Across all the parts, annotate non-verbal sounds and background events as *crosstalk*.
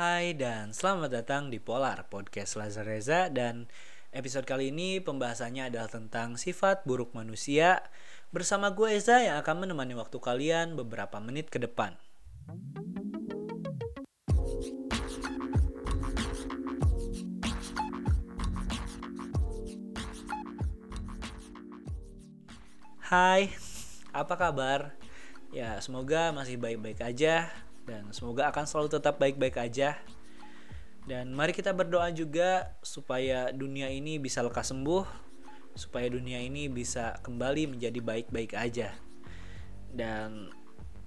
Hai dan selamat datang di Polar Podcast Lazar Reza dan episode kali ini pembahasannya adalah tentang sifat buruk manusia bersama gue Eza yang akan menemani waktu kalian beberapa menit ke depan. Hai, apa kabar? Ya, semoga masih baik-baik aja dan semoga akan selalu tetap baik-baik aja. Dan mari kita berdoa juga supaya dunia ini bisa lekas sembuh, supaya dunia ini bisa kembali menjadi baik-baik aja. Dan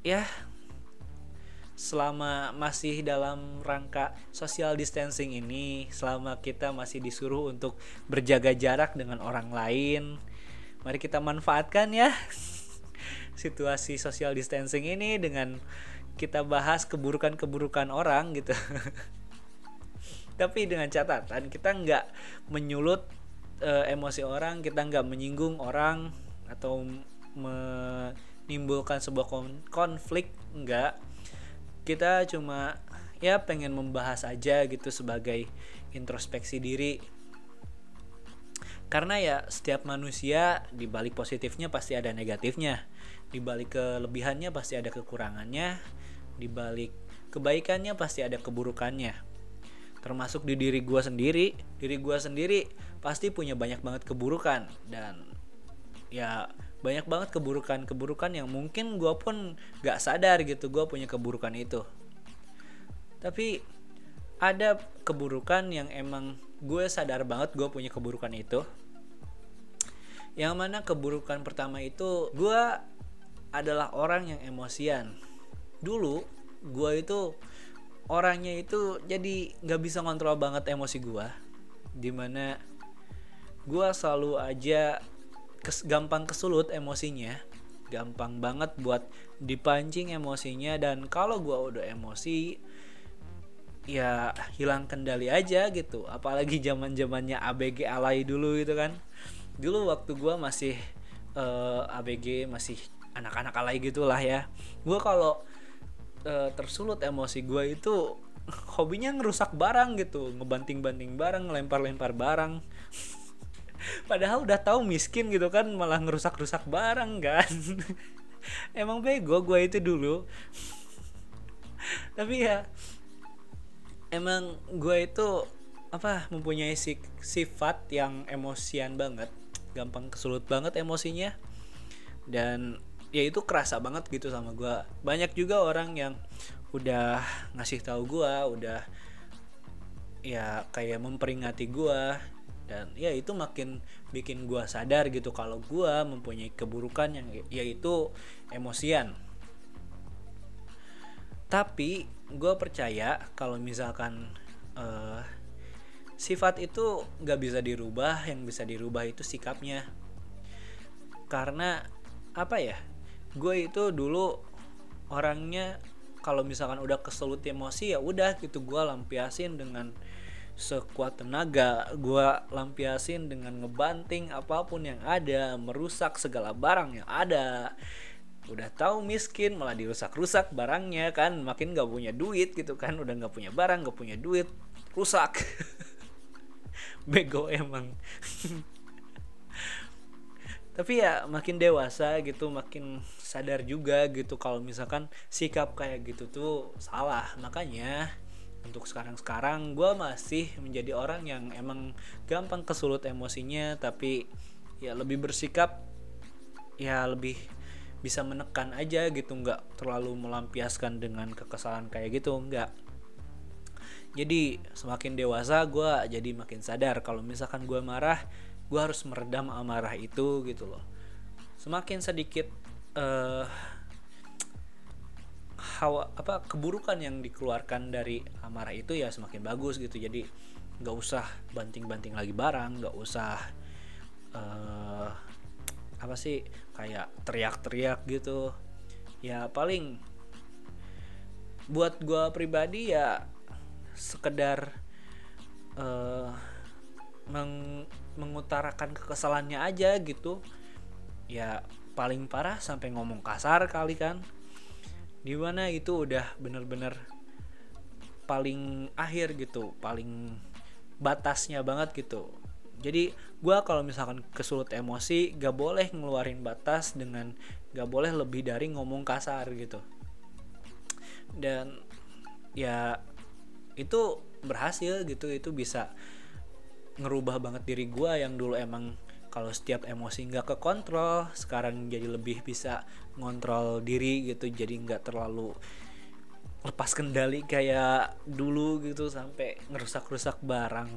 ya, selama masih dalam rangka social distancing ini, selama kita masih disuruh untuk berjaga jarak dengan orang lain, mari kita manfaatkan ya *laughs* situasi social distancing ini dengan kita bahas keburukan-keburukan orang gitu. *laughs* Tapi dengan catatan kita nggak menyulut uh, emosi orang, kita nggak menyinggung orang atau menimbulkan sebuah konflik, nggak. Kita cuma ya pengen membahas aja gitu sebagai introspeksi diri. Karena ya setiap manusia di balik positifnya pasti ada negatifnya, di balik kelebihannya pasti ada kekurangannya di balik kebaikannya pasti ada keburukannya. Termasuk di diri gue sendiri. Diri gue sendiri pasti punya banyak banget keburukan. Dan ya banyak banget keburukan-keburukan yang mungkin gue pun gak sadar gitu gue punya keburukan itu. Tapi ada keburukan yang emang gue sadar banget gue punya keburukan itu. Yang mana keburukan pertama itu gue adalah orang yang emosian dulu gue itu orangnya itu jadi nggak bisa kontrol banget emosi gue di mana gue selalu aja kes, gampang kesulut emosinya. Gampang banget buat dipancing emosinya dan kalau gue udah emosi ya hilang kendali aja gitu. Apalagi zaman zamannya ABG alay dulu gitu kan. Dulu waktu gue masih uh, eh, ABG masih anak-anak alay gitulah ya. Gue kalau uh, tersulut emosi gue itu hobinya ngerusak barang gitu. Ngebanting-banting barang ngelempar-lempar barang. *laughs* Padahal udah tahu miskin gitu kan malah ngerusak-rusak barang kan. *laughs* Emang bego gue itu dulu. *laughs* Tapi ya emang gue itu apa mempunyai sifat yang emosian banget. Gampang kesulut banget emosinya. Dan ya itu kerasa banget gitu sama gue banyak juga orang yang udah ngasih tahu gue udah ya kayak memperingati gue dan ya itu makin bikin gue sadar gitu kalau gue mempunyai keburukan yang yaitu emosian. Tapi gue percaya kalau misalkan uh, sifat itu nggak bisa dirubah yang bisa dirubah itu sikapnya. Karena apa ya gue itu dulu orangnya kalau misalkan udah keselut emosi ya udah gitu. Gue lampiasin dengan sekuat tenaga. Gue lampiasin dengan ngebanting apa pun yang ada merusak segala barang yang ada. Udah tahu miskin malah dirusak-rusak barangnya kan. Makin gak punya duit gitu kan. Udah gak punya barang gak punya duit rusak. *laughs* Bego emang *laughs* tapi ya makin dewasa gitu makin sadar juga gitu kalau misalkan sikap kayak gitu tuh salah. Makanya untuk sekarang-sekarang gue masih menjadi orang yang emang gampang kesulut emosinya tapi ya lebih bersikap ya lebih bisa menekan aja gitu nggak terlalu melampiaskan dengan kekesalan kayak gitu nggak. Jadi semakin dewasa gue jadi makin sadar kalau misalkan gue marah gue harus meredam amarah itu gitu loh. Semakin sedikit uh, hawa apa keburukan yang dikeluarkan dari amarah itu ya semakin bagus gitu. Jadi nggak usah banting-banting lagi barang nggak usah uh, apa sih kayak teriak-teriak gitu. Ya paling buat gue pribadi ya sekedar uh, meng mengutarakan kekesalannya aja gitu. Ya paling parah sampai ngomong kasar kali kan. Di mana itu udah bener-bener paling akhir gitu paling batasnya banget gitu. Jadi gue kalau misalkan kesulut emosi gak boleh ngeluarin batas dengan gak boleh lebih dari ngomong kasar gitu. Dan ya itu berhasil gitu itu bisa ngerubah banget diri gue yang dulu emang kalau setiap emosi nggak ke kontrol sekarang jadi lebih bisa ngontrol diri gitu jadi nggak terlalu lepas kendali kayak dulu gitu sampai ngerusak-rusak barang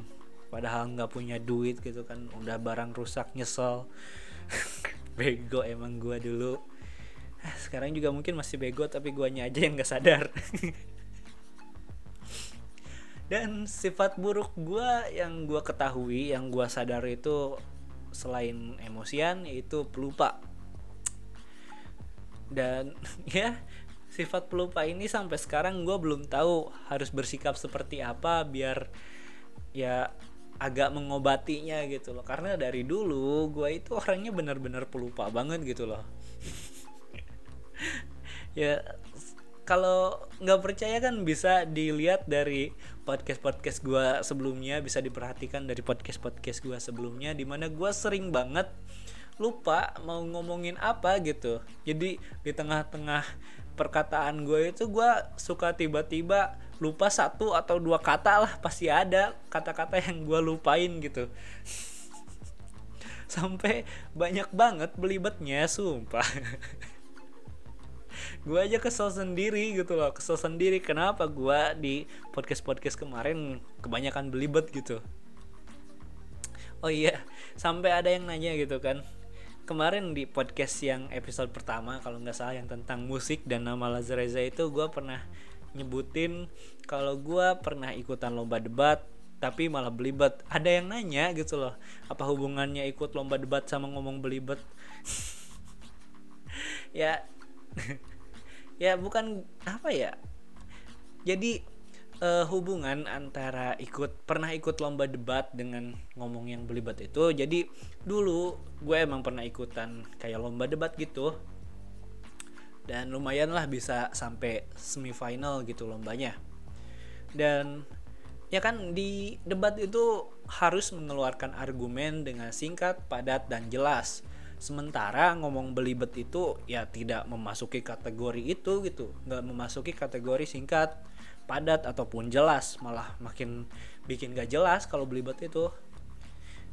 padahal nggak punya duit gitu kan udah barang rusak nyesel. *laughs* Bego emang gua dulu. Ah, sekarang juga mungkin masih bego tapi guanya aja yang nggak sadar *laughs* dan sifat buruk gua yang gua ketahui yang gua sadar itu selain emosian yaitu pelupa. Dan *laughs* ya sifat pelupa ini sampai sekarang gue belum tahu harus bersikap seperti apa biar ya agak mengobatinya gitu loh. Karena dari dulu gue itu orangnya benar-benar pelupa banget gitu loh. *laughs* Ya kalau nggak percaya kan bisa dilihat dari podcast podcast gue sebelumnya bisa diperhatikan dari podcast podcast gue sebelumnya di mana gue sering banget lupa mau ngomongin apa gitu. Jadi di tengah-tengah perkataan gue itu gue suka tiba-tiba lupa satu atau dua kata lah pasti ada kata-kata yang gue lupain gitu. *laughs* Sampai banyak banget belibetnya sumpah *laughs* gue aja kesel sendiri gitu loh kesel sendiri. Kenapa gue di podcast podcast kemarin kebanyakan belibet gitu? Oh iya sampai ada yang nanya gitu kan. Kemarin di podcast yang episode pertama kalau nggak salah yang tentang musik dan nama Lazareza itu gue pernah nyebutin kalau gue pernah ikutan lomba debat tapi malah belibet. Ada yang nanya gitu loh apa hubungannya ikut lomba debat sama ngomong belibet? *laughs* Ya *laughs* ya bukan apa ya? Jadi uh, hubungan antara ikut pernah ikut lomba debat dengan ngomong yang belibet itu jadi dulu gue emang pernah ikutan kayak lomba debat gitu. Dan lumayan lah bisa sampai semifinal gitu lombanya. Dan ya kan di debat itu harus mengeluarkan argumen dengan singkat padat dan jelas sementara ngomong belibet itu ya tidak memasuki kategori itu gitu. Nggak memasuki kategori singkat padat ataupun jelas. Malah makin bikin gak jelas kalau belibet itu.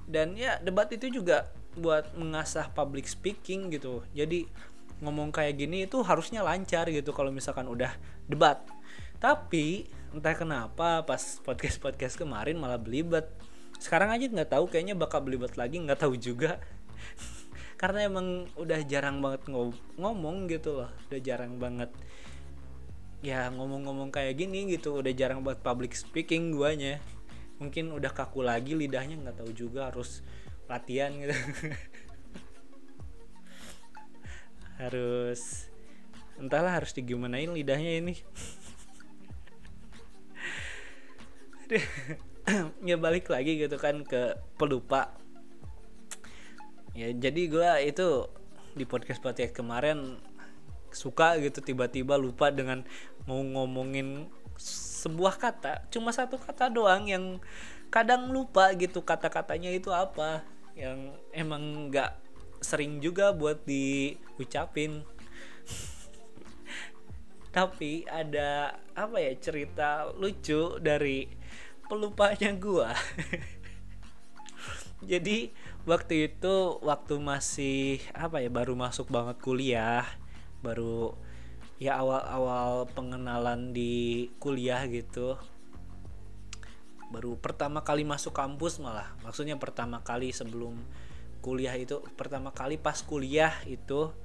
Dan ya debat itu juga buat mengasah public speaking gitu. Jadi ngomong kayak gini itu harusnya lancar gitu kalau misalkan udah debat. Tapi entah kenapa pas podcast podcast kemarin malah belibet. Sekarang aja nggak tahu kayaknya bakal belibet lagi nggak tahu juga karena emang udah jarang banget ngomong gitu loh. Udah jarang banget ya ngomong-ngomong kayak gini gitu udah jarang banget public speaking guanya. Mungkin udah kaku lagi lidahnya nggak tahu juga harus latihan gitu. *laughs* Harus entahlah harus digimanain lidahnya ini. *laughs* *clears throat* Ya balik lagi gitu kan ke pelupa ya jadi gue itu di podcast podcast kemarin suka gitu tiba-tiba lupa dengan mau ngomongin sebuah kata cuma satu kata doang yang kadang lupa gitu kata-katanya itu apa yang emang nggak sering juga buat diucapin. *laughs* Tapi ada apa ya cerita lucu dari pelupanya gua. *laughs* Jadi waktu itu waktu masih apa ya baru masuk banget kuliah baru ya awal-awal pengenalan di kuliah gitu. Baru pertama kali masuk kampus malah maksudnya pertama kali sebelum kuliah itu pertama kali pas kuliah itu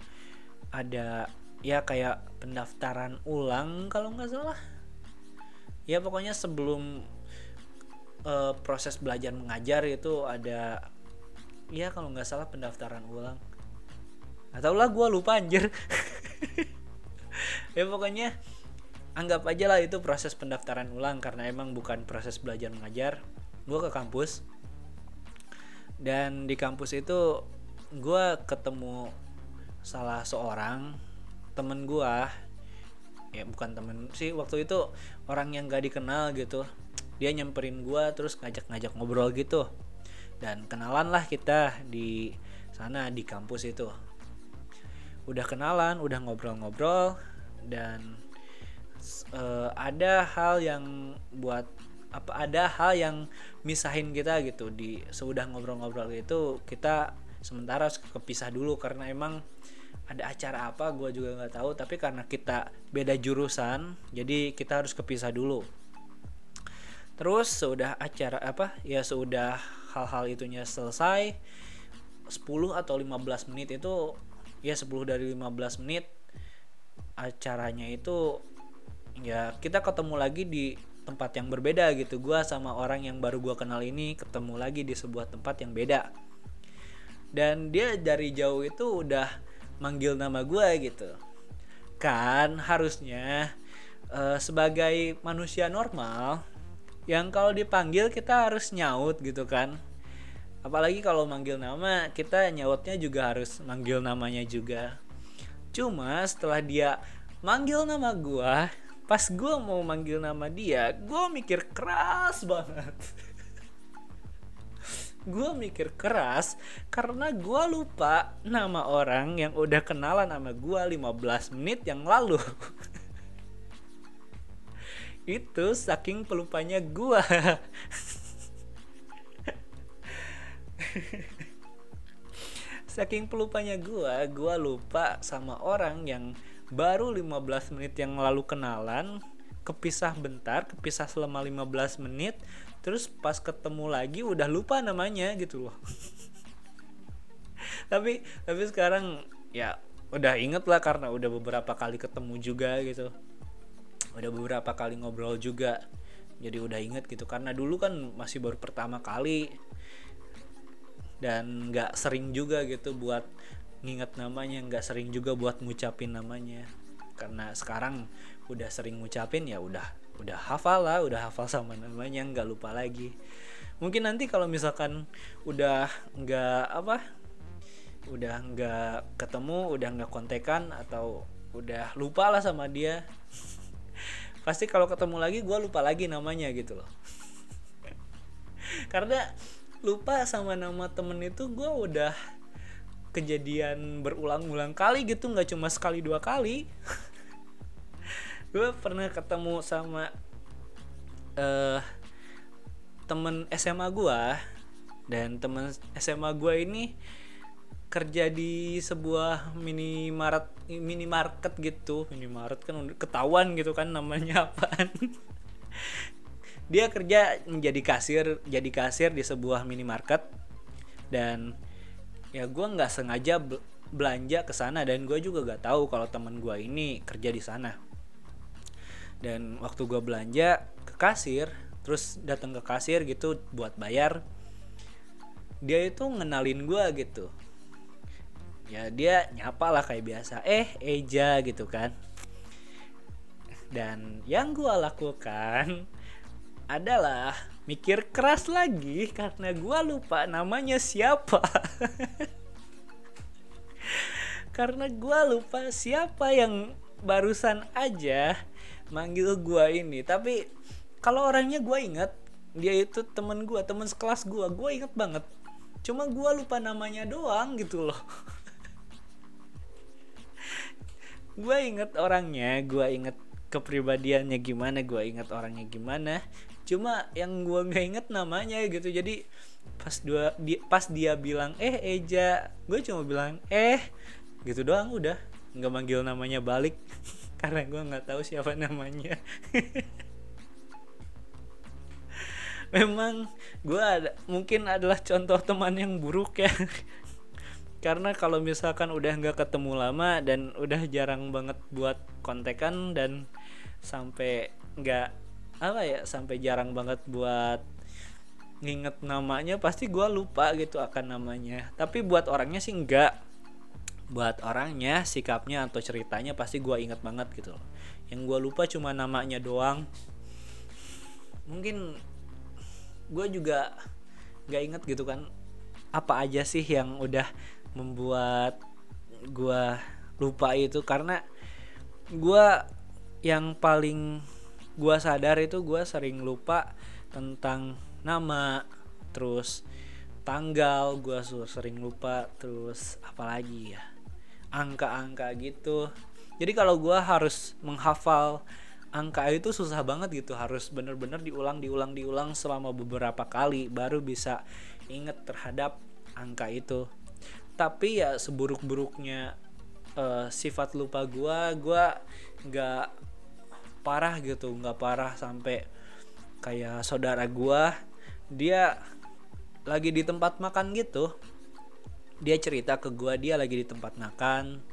ada ya kayak pendaftaran ulang kalau nggak salah. Ya pokoknya sebelum uh, proses belajar mengajar itu ada Iya kalau nggak salah pendaftaran ulang. Atau lah gue lupa anjir. *laughs* Ya pokoknya anggap aja lah itu proses pendaftaran ulang karena emang bukan proses belajar mengajar. Gue ke kampus. Dan di kampus itu gue ketemu salah seorang temen gue ya bukan temen sih waktu itu orang yang gak dikenal gitu. Dia nyamperin gua terus ngajak-ngajak ngobrol gitu dan kenalan lah kita di sana di kampus itu. Udah kenalan udah ngobrol-ngobrol dan uh, ada hal yang buat apa ada hal yang misahin kita gitu. Di sudah ngobrol-ngobrol itu kita sementara kepisah dulu. Karena emang ada acara apa gue juga nggak tahu. Tapi karena kita beda jurusan jadi kita harus kepisah dulu. Terus sudah acara apa ya sudah hal-hal itunya selesai 10 atau 15 menit itu ya 10 dari 15 menit acaranya itu ya kita ketemu lagi di tempat yang berbeda gitu. Gue sama orang yang baru gue kenal ini ketemu lagi di sebuah tempat yang beda. Dan dia dari jauh itu udah manggil nama gue gitu. Kan harusnya uh, sebagai manusia normal yang kalau dipanggil kita harus nyaut gitu kan apalagi kalau manggil nama kita nyautnya juga harus manggil namanya juga. Cuma setelah dia manggil nama gue pas gue mau manggil nama dia gue mikir keras banget. *laughs* Gue mikir keras karena gue lupa nama orang yang udah kenalan sama gue 15 menit yang lalu. *laughs* Itu saking pelupanya gue *laughs* *laughs* saking pelupanya gue gue lupa sama orang yang baru 15 menit yang lalu kenalan kepisah bentar kepisah selama 15 menit terus pas ketemu lagi udah lupa namanya gitu loh. *laughs* Tapi tapi sekarang ya udah inget lah karena udah beberapa kali ketemu juga gitu. Udah beberapa kali ngobrol juga. Jadi udah inget gitu karena dulu kan masih baru pertama kali dan nggak sering juga gitu buat nginget namanya nggak sering juga buat ngucapin namanya. Karena sekarang udah sering ngucapin ya udah udah hafal lah udah hafal sama namanya nggak lupa lagi. Mungkin nanti kalau misalkan udah nggak apa udah nggak ketemu udah nggak kontekan atau udah lupa lah sama dia *laughs* pasti kalau ketemu lagi gue lupa lagi namanya gitu loh. *laughs* Karena lupa sama nama temen itu gue udah kejadian berulang-ulang kali gitu nggak cuma sekali dua kali. *laughs* Gue pernah ketemu sama uh, temen SMA gue dan temen SMA gue ini kerja di sebuah minimarket minimarket gitu. Minimarket kan ketahuan gitu kan namanya *laughs* apaan dia kerja menjadi kasir jadi kasir di sebuah minimarket. Dan ya gue nggak sengaja belanja ke sana dan gue juga gak tahu kalau temen gue ini kerja di sana. Dan waktu gue belanja ke kasir terus datang ke kasir gitu buat bayar dia itu ngenalin gue gitu. Ya dia nyapa lah kayak biasa eh Eja gitu kan. Dan yang gue lakukan adalah mikir keras lagi karena gue lupa namanya siapa. *laughs* Karena gue lupa siapa yang barusan aja manggil gua ini. Tapi kalau orangnya gua inget dia itu temen gua temen sekelas gua gua inget banget. Cuma gua lupa namanya doang gitu loh. *laughs* Gua inget orangnya gua inget kepribadiannya gimana gua inget orangnya gimana cuma yang gua nggak inget namanya gitu. Jadi pas dua di, pas dia bilang eh Eja. Gue cuma bilang eh gitu doang udah. Nggak manggil namanya balik. *laughs* Karena gue nggak tahu siapa namanya. *laughs* Memang gue ada mungkin adalah contoh teman yang buruk ya. *laughs* Karena kalau misalkan udah nggak ketemu lama dan udah jarang banget buat kontekan dan sampai nggak apa ya sampai jarang banget buat nginget namanya pasti gue lupa gitu akan namanya. Tapi buat orangnya sih enggak. Buat orangnya sikapnya atau ceritanya pasti gue inget banget gitu yang gue lupa cuma namanya doang. Mungkin gue juga gak inget gitu kan apa aja sih yang udah membuat gue lupa itu. Karena gue yang paling gue sadar itu gue sering lupa tentang nama terus tanggal gue sering lupa terus apalagi ya angka-angka gitu. Jadi kalau gue harus menghafal angka itu susah banget gitu harus bener-bener diulang diulang diulang selama beberapa kali baru bisa inget terhadap angka itu. Tapi ya seburuk-buruknya uh, sifat lupa gue gue nggak parah gitu nggak parah sampai kayak saudara gue dia lagi di tempat makan gitu. Dia cerita ke gua dia lagi di tempat makan.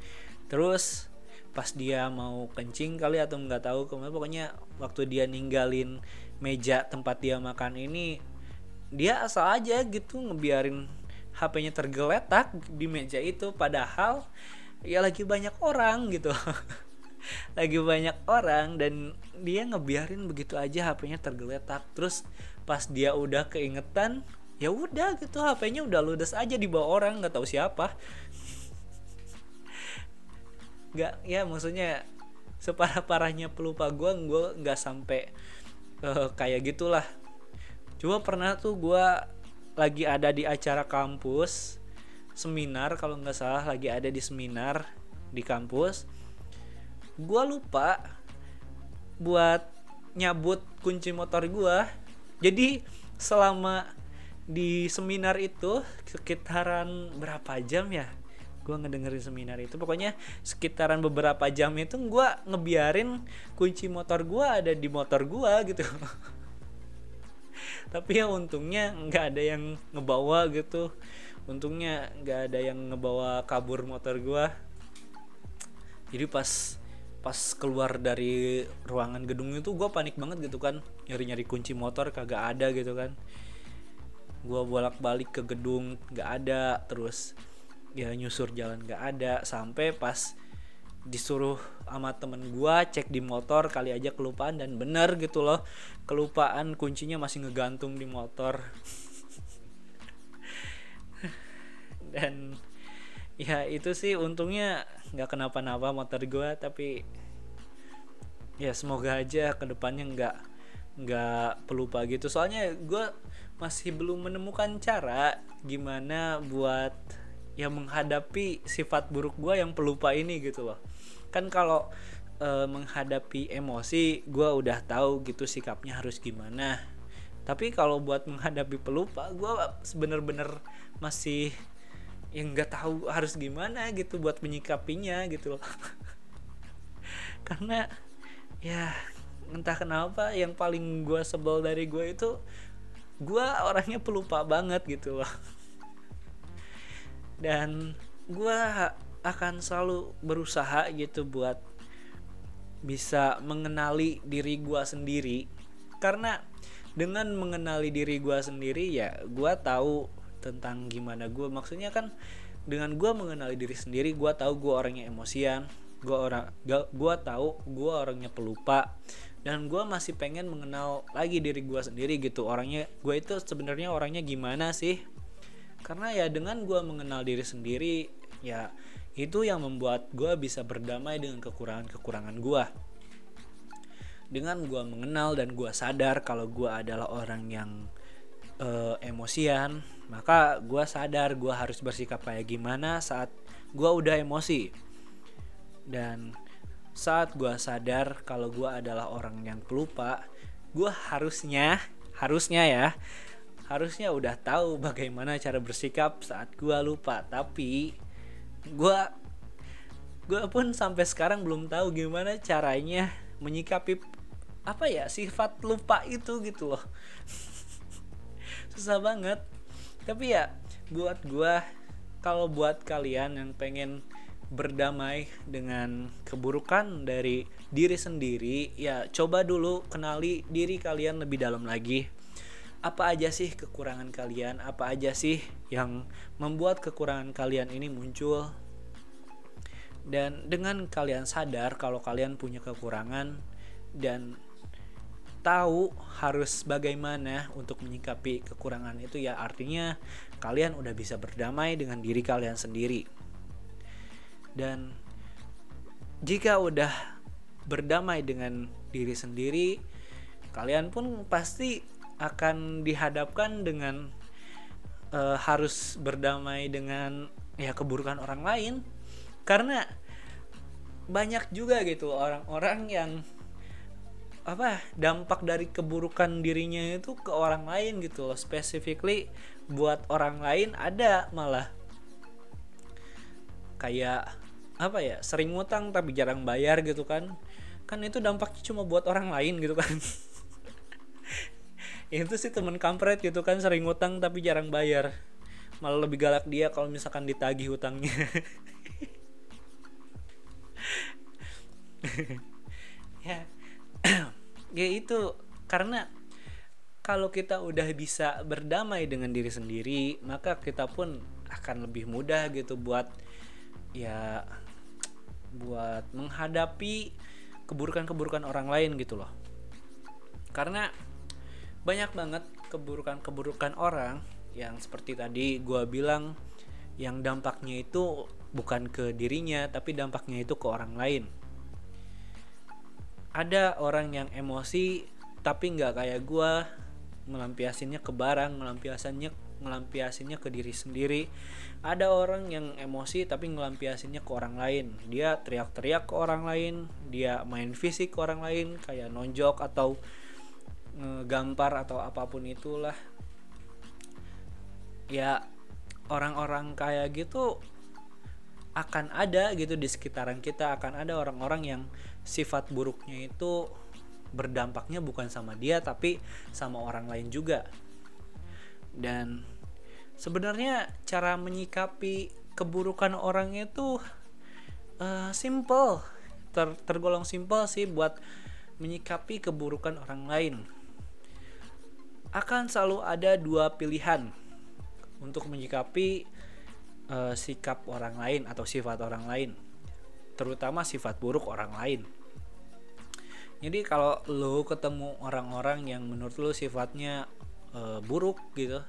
Terus pas dia mau kencing kali atau nggak tahu ke mana pokoknya waktu dia ninggalin meja tempat dia makan ini dia asal aja gitu ngebiarin HP-nya tergeletak di meja itu padahal ya lagi banyak orang gitu *laughs* lagi banyak orang dan dia ngebiarin begitu aja HP-nya tergeletak. Terus pas dia udah keingetan ya udah gitu HP-nya udah ludes aja di bawah orang nggak tahu siapa. Nggak ya maksudnya separah parahnya pelupa gue gue nggak sampai uh, kayak gitulah. Cuma pernah tuh gue lagi ada di acara kampus seminar kalau nggak salah lagi ada di seminar di kampus gue lupa buat nyabut kunci motor gue jadi selama di seminar itu sekitaran berapa jam ya? Gue ngedengerin seminar itu. Pokoknya sekitaran beberapa jam itu gue ngebiarin kunci motor gue ada di motor gue gitu. *laughs* Tapi ya untungnya nggak ada yang ngebawa gitu. Untungnya nggak ada yang ngebawa kabur motor gue jadi pas pas keluar dari ruangan gedung itu gue panik banget gitu kan. Nyari nyari kunci motor kagak ada gitu kan. Gue bolak balik ke gedung nggak ada. Terus ya nyusur jalan nggak ada. Sampai pas disuruh sama temen gue cek di motor kali aja kelupaan. Dan bener gitu loh kelupaan kuncinya masih ngegantung di motor. *laughs* Dan ya itu sih untungnya nggak kenapa-napa motor gue tapi ya semoga aja ke depannya nggak nggak pelupa gitu. Soalnya gue masih belum menemukan cara gimana buat ya menghadapi sifat buruk gue yang pelupa ini gitu loh. Kan kalau e, menghadapi emosi gue udah tahu gitu sikapnya harus gimana. Tapi kalau buat menghadapi pelupa gue bener-bener masih yang nggak tahu harus gimana gitu buat menyikapinya gitu loh. *laughs* Karena ya entah kenapa yang paling gue sebel dari gue itu gue orangnya pelupa banget gitu loh. *laughs* Dan gue akan selalu berusaha gitu buat bisa mengenali diri gue sendiri. Karena dengan mengenali diri gue sendiri ya gue tahu tentang gimana gue maksudnya kan dengan gue mengenali diri sendiri gue tahu gue orangnya emosian gue orang gue tahu gue orangnya pelupa dan gue masih pengen mengenal lagi diri gue sendiri gitu. Orangnya gue itu sebenarnya orangnya gimana sih? Karena ya dengan gue mengenal diri sendiri ya itu yang membuat gue bisa berdamai dengan kekurangan-kekurangan gue dengan gue mengenal dan gue sadar kalau gue adalah orang yang uh, emosian maka gue sadar gue harus bersikap kayak gimana saat gue udah emosi. Dan saat gue sadar kalau gue adalah orang yang pelupa gue harusnya harusnya ya harusnya udah tahu bagaimana cara bersikap saat gue lupa. Tapi gue gue pun sampai sekarang belum tahu gimana caranya menyikapi apa ya sifat lupa itu gitu loh. *laughs* Susah banget tapi ya buat gue kalau buat kalian yang pengen berdamai dengan keburukan dari diri sendiri ya coba dulu kenali diri kalian lebih dalam lagi. Apa aja sih kekurangan kalian? Apa aja sih yang membuat kekurangan kalian ini muncul? Dan dengan kalian sadar kalau kalian punya kekurangan dan tahu harus bagaimana untuk menyikapi kekurangan itu ya artinya kalian udah bisa berdamai dengan diri kalian sendiri. Dan jika udah berdamai dengan diri sendiri kalian pun pasti akan dihadapkan dengan uh, harus berdamai dengan ya keburukan orang lain. Karena banyak juga gitu orang-orang yang apa dampak dari keburukan dirinya itu ke orang lain gitu loh. Specifically buat orang lain ada malah. Kayak apa ya sering ngutang tapi jarang bayar gitu kan. Kan itu dampaknya cuma buat orang lain gitu kan. *laughs* Itu sih temen kampret gitu kan sering ngutang tapi jarang bayar. Malah lebih galak dia kalau misalkan ditagih hutangnya. *laughs* Ya ya itu karena kalau kita udah bisa berdamai dengan diri sendiri maka kita pun akan lebih mudah gitu buat ya buat menghadapi keburukan-keburukan orang lain gitu loh. Karena banyak banget keburukan-keburukan orang yang seperti tadi gue bilang yang dampaknya itu bukan ke dirinya tapi dampaknya itu ke orang lain ada orang yang emosi tapi nggak kayak gue melampiasinya ke barang melampiasinya melampiasinya ke diri sendiri. Ada orang yang emosi tapi ngelampiasinya ke orang lain. Dia teriak-teriak ke orang lain dia main fisik ke orang lain kayak nonjok atau ngegampar atau apa pun itulah. Ya orang-orang kayak gitu akan ada gitu di sekitaran kita. Akan ada orang-orang yang sifat buruknya itu berdampaknya bukan sama dia tapi sama orang lain juga. Dan sebenarnya cara menyikapi keburukan orang itu uh, simple. Ter tergolong simple sih buat menyikapi keburukan orang lain. Akan selalu ada dua pilihan untuk menyikapi uh, sikap orang lain atau sifat orang lain, terutama sifat buruk orang lain. Jadi kalau lo ketemu orang-orang yang menurut lo sifatnya uh, buruk gitu,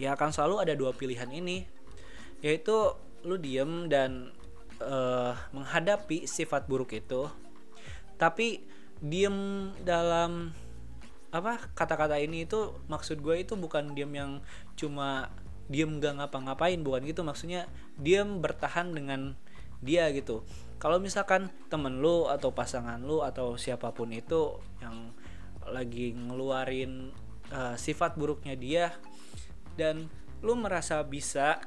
ya akan selalu ada dua pilihan ini, yaitu lo diem dan uh, menghadapi sifat buruk itu, tapi diem dalam apa kata-kata ini itu maksud gue itu bukan diam yang cuma diam gak ngapa-ngapain bukan gitu. Maksudnya diam bertahan dengan dia gitu kalau misalkan temen lu atau pasangan lu atau siapa pun itu yang lagi ngeluarin uh, sifat buruknya dia dan lu merasa bisa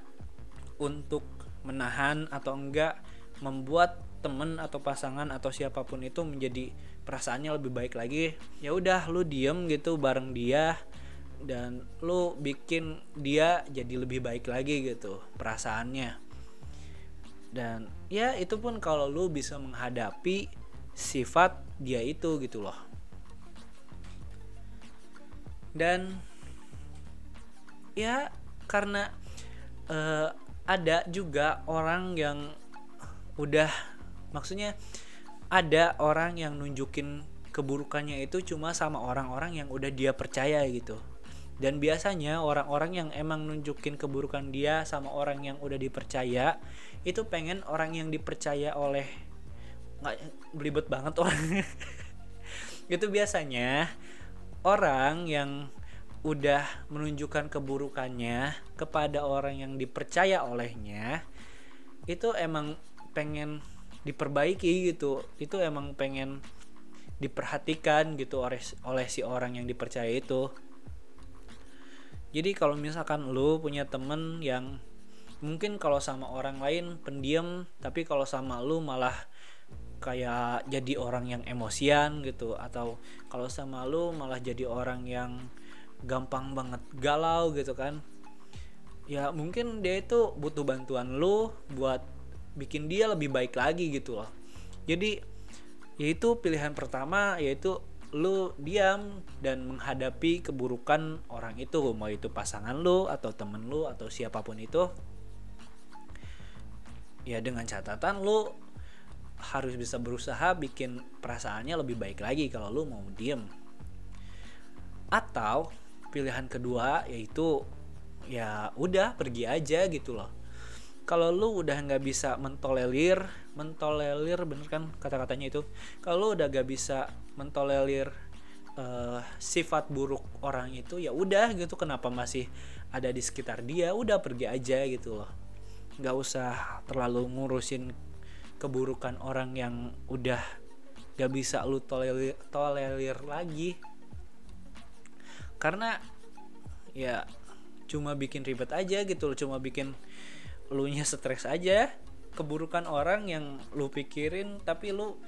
untuk menahan atau enggak membuat temen atau pasangan atau siapa pun itu menjadi perasaannya lebih baik lagi ya udah lu diem gitu bareng dia dan lu bikin dia jadi lebih baik lagi gitu perasaannya. Dan ya itu pun kalau lu bisa menghadapi sifat dia itu gitu loh. Dan ya karena uh, ada juga orang yang udah maksudnya ada orang yang nunjukin keburukannya itu cuma sama orang-orang yang udah dia percaya gitu dan biasanya orang-orang yang emang nunjukin keburukan dia sama orang yang udah dipercaya itu pengen orang yang dipercaya oleh nggak belibet banget orang. *laughs* Itu biasanya orang yang udah menunjukkan keburukannya kepada orang yang dipercaya olehnya itu emang pengen diperbaiki gitu. Itu emang pengen diperhatikan gitu oleh oleh si orang yang dipercaya itu jadi kalau misalkan lu punya temen yang mungkin kalau sama orang lain pendiam tapi kalau sama lu malah kayak jadi orang yang emosian gitu atau kalau sama lu malah jadi orang yang gampang banget galau gitu kan ya mungkin dia itu butuh bantuan lu buat bikin dia lebih baik lagi gitu loh. Jadi yaitu pilihan pertama yaitu lu diam dan menghadapi keburukan orang itu mau itu pasangan lu atau temen lu atau siapa pun itu ya dengan catatan lu harus bisa berusaha bikin perasaannya lebih baik lagi kalau lu mau diem. Atau pilihan kedua yaitu ya udah pergi aja gitu loh kalau lu udah nggak bisa mentolerir mentolerir bener kan kata-katanya itu. Kalau lu udah gak bisa mentolerir uh, sifat buruk orang itu ya udah gitu kenapa masih ada di sekitar dia udah pergi aja gitu loh. Nggak usah terlalu ngurusin keburukan orang yang udah gak bisa lu tolerir, tolerir lagi. Karena ya cuma bikin ribet aja gitu loh cuma bikin lu nya stres aja. Keburukan orang yang lu pikirin tapi lu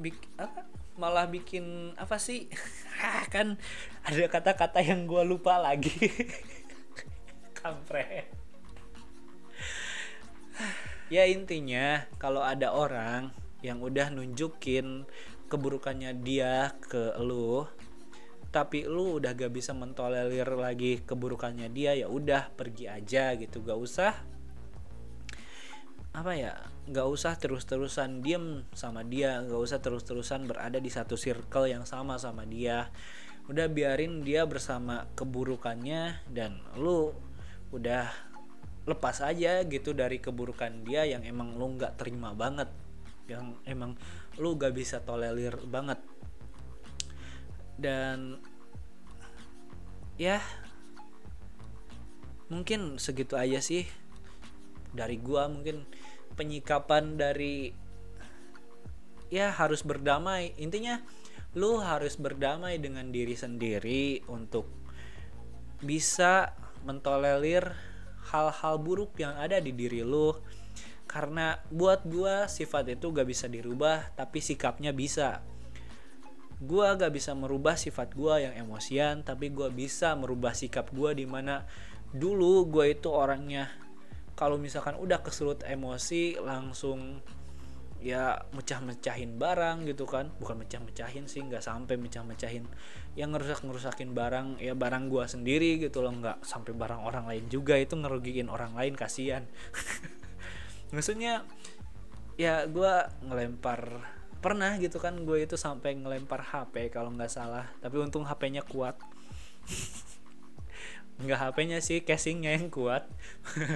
bik apa malah bikin apa sih? *laughs* Kan ada kata-kata yang gue lupa lagi. *laughs* Kampret. Ya intinya kalau ada orang yang udah nunjukin keburukannya dia ke lu tapi lu udah gak bisa mentolerir lagi keburukannya dia ya udah pergi aja gitu. Gak usah apa ya gak usah terus-terusan diem sama dia gak usah terus-terusan berada di satu circle yang sama sama dia. Udah biarin dia bersama keburukannya dan lu udah lepas aja gitu dari keburukan dia yang emang lu nggak terima banget yang emang lu gak bisa tolerir banget. Dan ya mungkin segitu aja sih dari gua mungkin penyikapan dari ya harus berdamai. Intinya lu harus berdamai dengan diri sendiri untuk bisa mentolerir hal-hal buruk yang ada di diri lu. Karena buat gua sifat itu gak bisa dirubah tapi sikapnya bisa. Gue gak bisa merubah sifat gue yang emosian tapi gue bisa merubah sikap gue di mana dulu gue itu orangnya kalau misalkan udah kesulut emosi langsung ya mecah-mecahin barang gitu kan. Bukan mecah-mecahin sih nggak sampai mecah-mecahin. Yang ngerusak ngerusakin barang ya barang gue sendiri gitu loh. Nggak sampai barang orang lain juga itu ngerugiin orang lain kasihan. *laughs* Maksudnya ya gue ngelempar pernah gitu kan gue itu sampai ngelempar HP kalau nggak salah. Tapi untung HP-nya kuat. *laughs* Nggak HP-nya sih casingnya yang kuat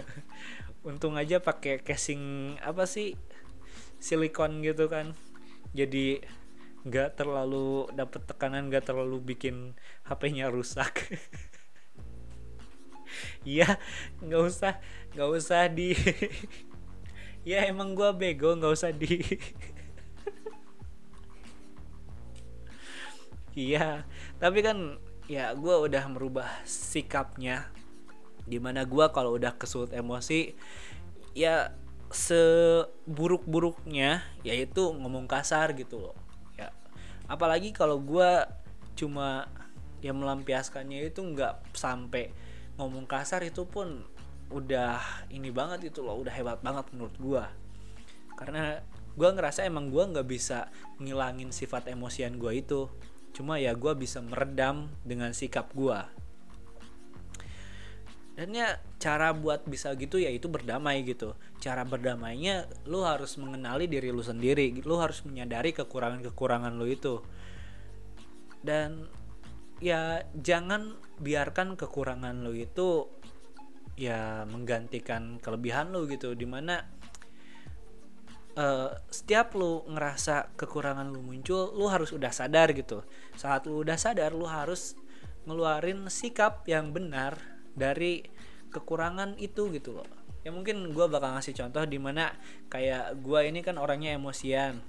*laughs* untung aja pakai casing apa sih silikon gitu kan jadi nggak terlalu dapet tekanan nggak terlalu bikin HP-nya rusak *laughs* Iya, nggak usah, nggak usah di. *laughs* ya emang gue bego, nggak usah di. *laughs* iya tapi kan ya gue udah merubah sikapnya di mana gue kalau udah kesulut emosi ya seburuk-buruknya yaitu ngomong kasar gitu loh. Ya. Apalagi kalau gue cuma ya melampiaskannya itu nggak sampai ngomong kasar itu pun udah ini banget itu loh udah hebat banget menurut gue karena gue ngerasa emang gue nggak bisa ngilangin sifat emosian gue itu. Cuma ya gue bisa meredam dengan sikap gue dan ya cara buat bisa gitu ya itu berdamai gitu. Cara berdamainya lu harus mengenali diri lu sendiri lu harus menyadari kekurangan kekurangan lu itu. Dan ya jangan biarkan kekurangan lu itu ya menggantikan kelebihan lu gitu. Di mana uh, setiap lu ngerasa kekurangan lu muncul lu harus udah sadar gitu. Saat lu udah sadar lu harus ngeluarin sikap yang benar dari kekurangan itu gitu loh. Ya mungkin gue bakal ngasih contoh di mana kayak gue ini kan orangnya emosian.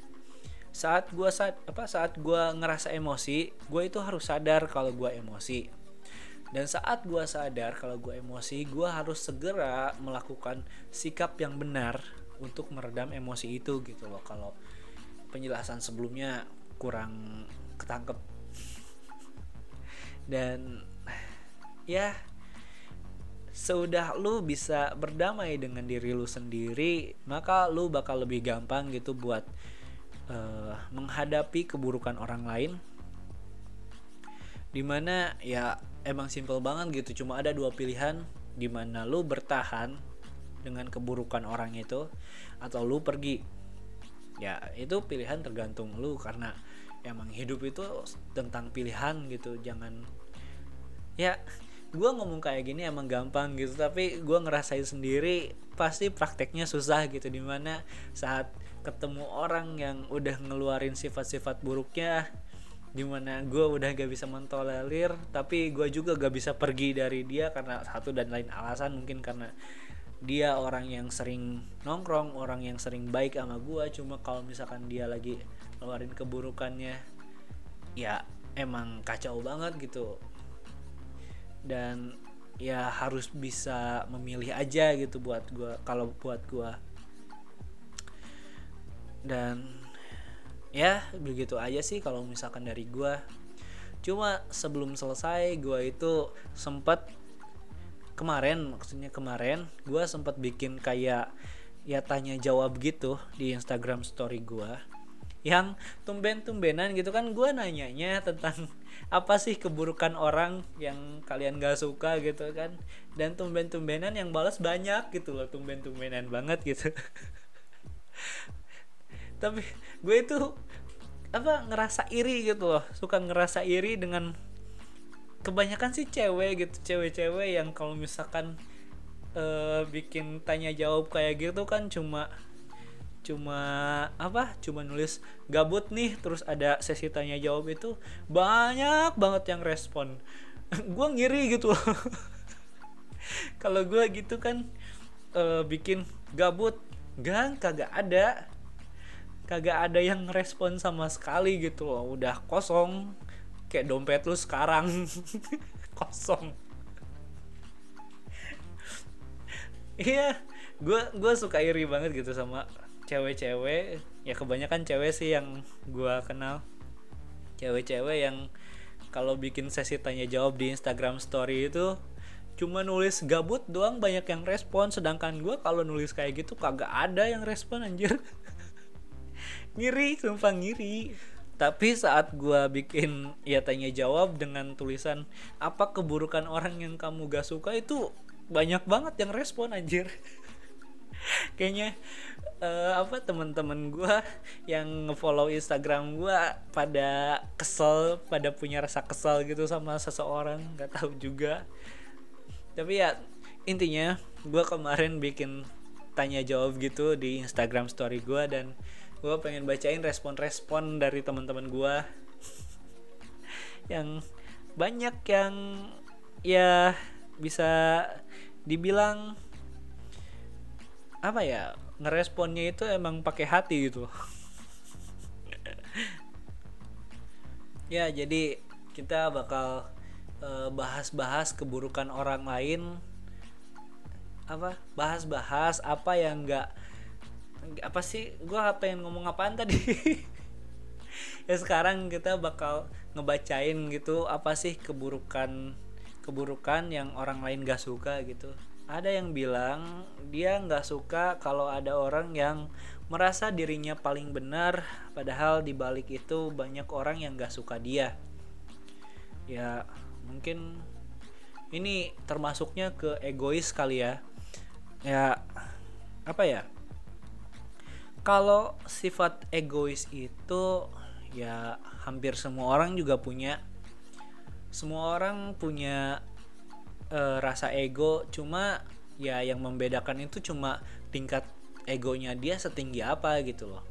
Saat gue saat apa saat gue ngerasa emosi gue itu harus sadar kalau gue emosi. Dan saat gue sadar kalau gue emosi gue harus segera melakukan sikap yang benar untuk meredam emosi itu gitu loh. Kalau penjelasan sebelumnya kurang ketangkep. Dan ya sudah lu bisa berdamai dengan diri lu sendiri maka lu bakal lebih gampang gitu buat uh, menghadapi keburukan orang lain. Di mana ya emang simple banget gitu cuma ada dua pilihan di mana lu bertahan dengan keburukan orang itu atau lu pergi. Ya itu pilihan tergantung lu karena emang hidup itu tentang pilihan gitu jangan ya gue ngomong kayak gini emang gampang gitu tapi gue ngerasain sendiri pasti prakteknya susah gitu di mana saat ketemu orang yang udah ngeluarin sifat-sifat buruknya di mana gue udah gak bisa mentolerir tapi gue juga gak bisa pergi dari dia karena satu dan lain alasan mungkin karena dia orang yang sering nongkrong orang yang sering baik sama gue cuma kalau misalkan dia lagi ngeluarin keburukannya ya emang kacau banget gitu dan ya harus bisa memilih aja gitu buat gue kalau buat gue dan ya begitu aja sih kalau misalkan dari gue cuma sebelum selesai gue itu sempat kemarin maksudnya kemarin gue sempat bikin kayak ya tanya jawab gitu di Instagram story gue yang tumben-tumbenan gitu kan gue nanyanya tentang apa sih keburukan orang yang kalian gak suka gitu kan? Dan tumben-tumbenan yang balas banyak gitu loh tumben-tumbenan banget gitu. *laughs* Tapi gue itu apa ngerasa iri gitu loh. Suka ngerasa iri dengan kebanyakan sih cewek gitu cewek-cewek yang kalau misalkan uh, bikin tanya jawab kayak gitu kan cuma cuma apa cuma nulis gabut nih terus ada sesi tanya jawab itu banyak banget yang respon. *laughs* Gue ngiri gitu *laughs* kalau gue gitu kan uh, bikin gabut. Gang kagak ada. Kagak ada yang respon sama sekali gitu loh. Udah kosong. Kayak dompet lu sekarang. *laughs* Kosong. Iya gue gue suka iri banget gitu sama cewek-cewek ya kebanyakan cewek sih yang gua kenal. Cewek-cewek yang kalau bikin sesi tanya jawab di Instagram story itu cuma nulis gabut doang banyak yang respon. Sedangkan gua kalau nulis kayak gitu kagak ada yang respon anjir. *laughs* Ngiri sumpah ngiri. Tapi saat gua bikin ya tanya jawab dengan tulisan apa keburukan orang yang kamu gak suka? itu banyak banget yang respon anjir *laughs* kayaknya uh, apa teman-teman gue yang ngefollow Instagram gue pada kesel pada punya rasa kesel gitu sama seseorang nggak tahu juga. Tapi ya intinya gue kemarin bikin tanya jawab gitu di Instagram story gue dan gue pengen bacain respon-respon dari teman-teman gue yang banyak yang ya bisa dibilang apa ya ngeresponnya itu emang pakai hati gitu. *laughs* Ya jadi kita bakal bahas bahas-bahas keburukan orang lain. Apa? Bahas-bahas apa yang enggak apa sih? Gue pengen ngomong apaan tadi? *laughs* Ya sekarang kita bakal ngebacain gitu apa sih keburukan keburukan yang orang lain gak suka gitu ada yang bilang dia nggak suka kalau ada orang yang merasa dirinya paling benar padahal di balik itu banyak orang yang nggak suka dia. Ya mungkin ini termasuknya ke egois kali ya. Ya apa ya? Kalau sifat egois itu ya hampir semua orang juga punya. Semua orang punya uh, rasa ego cuma ya yang membedakan itu cuma tingkat egonya dia setinggi apa gitu loh.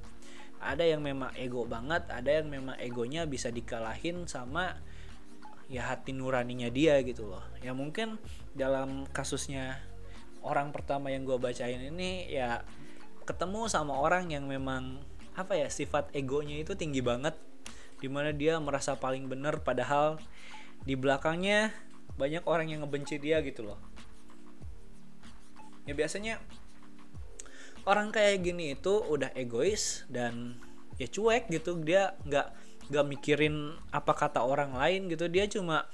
Ada yang memang ego banget ada yang memang egonya bisa dikalahin sama ya hati nuraninya dia gitu loh. Ya mungkin dalam kasusnya orang pertama yang gue bacain ini ya ketemu sama orang yang memang apa ya sifat egonya itu tinggi banget di mana dia merasa paling benar padahal di belakangnya banyak orang yang ngebenci dia gitu loh. Ya biasanya orang kayak gini itu udah egois dan ya cuek gitu. Dia nggak nggak mikirin apa kata orang lain gitu. Dia cuma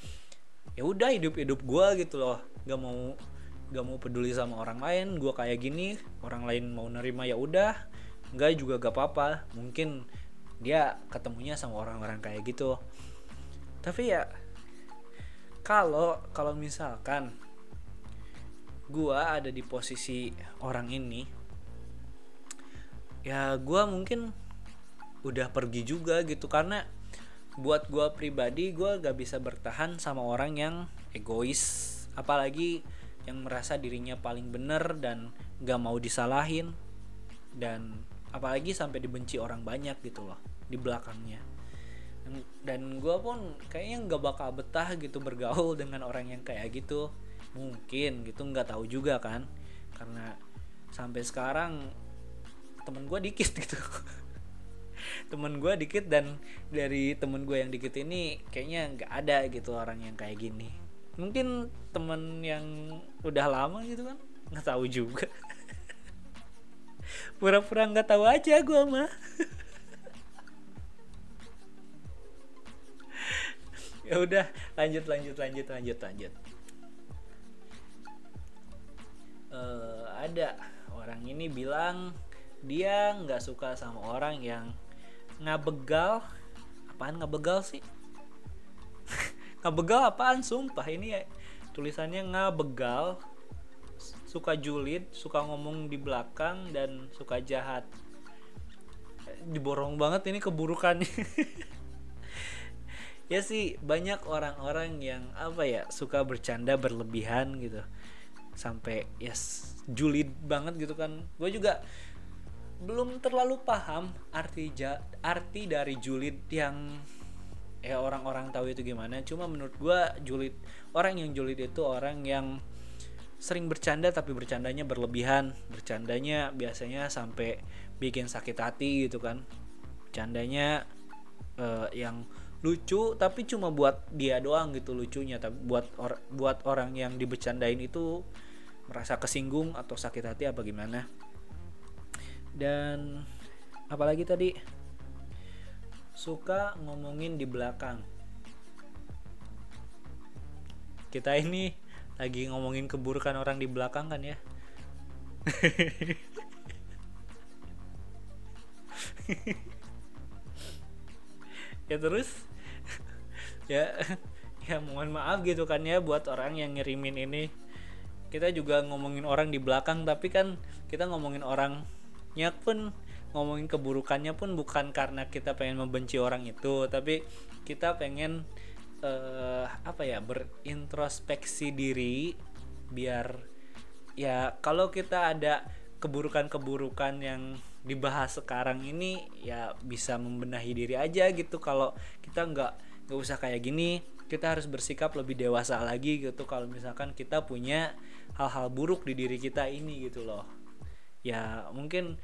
ya udah hidup hidup gue gitu loh. Nggak mau nggak mau peduli sama orang lain. Gue kayak gini orang lain mau nerima ya udah. Nggak juga gak apa-apa. Mungkin dia ketemunya sama orang-orang kayak gitu. Tapi ya kalau kalau misalkan gua ada di posisi orang ini ya gua mungkin udah pergi juga gitu. Karena buat gua pribadi gua gak bisa bertahan sama orang yang egois. Apalagi yang merasa dirinya paling benar dan gak mau disalahin. Dan apalagi sampai dibenci orang banyak gitu loh di belakangnya dan, gue pun kayaknya nggak bakal betah gitu bergaul dengan orang yang kayak gitu. Mungkin gitu nggak tahu juga kan. Karena sampai sekarang temen gue dikit *laughs* gitu. Temen gue dikit dan dari temen gue yang dikit ini kayaknya nggak ada gitu orang yang kayak gini. Mungkin temen yang udah lama gitu kan nggak tahu juga. *laughs* Pura-pura nggak tahu aja gue mah *laughs* ya udah lanjut lanjut lanjut lanjut lanjut. Uh, ada orang ini bilang dia nggak suka sama orang yang ngabegal. Apaan ngabegal sih? *laughs* Ngabegal apaan? Sumpah ini ya tulisannya ngabegal suka julid suka ngomong di belakang dan suka jahat. Diborong banget ini keburukannya *laughs* ya sih banyak orang-orang yang apa ya suka bercanda berlebihan gitu. Sampai ya yes, julid banget gitu kan. Gue juga belum terlalu paham arti ja, arti dari julid yang ya orang-orang tahu itu gimana. Cuma menurut gua julid orang yang julid itu orang yang sering bercanda tapi bercandanya berlebihan. Bercandanya biasanya sampai bikin sakit hati gitu kan. Bercandanya uh, yang lucu tapi cuma buat dia doang gitu lucunya. Tapi buat or buat orang yang dibercandain itu merasa kesinggung atau sakit hati apa gimana. Dan apalagi tadi? Suka ngomongin di belakang. Kita ini lagi ngomongin keburukan orang di belakang kan ya? *laughs* Ya terus ya *laughs* ya mohon maaf gitu kan ya buat orang yang ngirimin ini. Kita juga ngomongin orang di belakang tapi kan kita ngomongin orang nya pun ngomongin keburukannya pun bukan karena kita pengen membenci orang itu tapi kita pengen uh, apa ya berintrospeksi diri biar ya kalau kita ada keburukan-keburukan yang dibahas sekarang ini ya bisa membenahi diri aja gitu. Kalau kita nggak nggak usah kayak gini. Kita harus bersikap lebih dewasa lagi gitu kalau misalkan kita punya hal-hal buruk di diri kita ini gitu loh. Ya mungkin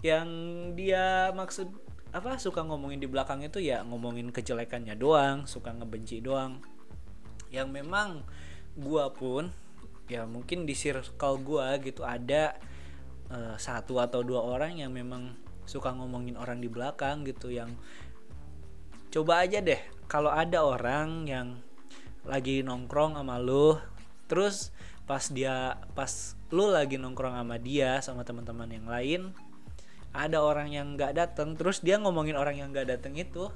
yang dia maksud apa suka ngomongin di belakang itu ya ngomongin kejelekannya doang suka ngebenci doang. Yang memang gua pun ya mungkin di circle gua gitu ada uh, satu atau dua orang yang memang suka ngomongin orang di belakang gitu yang coba aja deh kalau ada orang yang lagi nongkrong sama lu terus pas dia pas lu lagi nongkrong sama dia sama teman-teman yang lain ada orang yang nggak datang terus dia ngomongin orang yang nggak datang itu.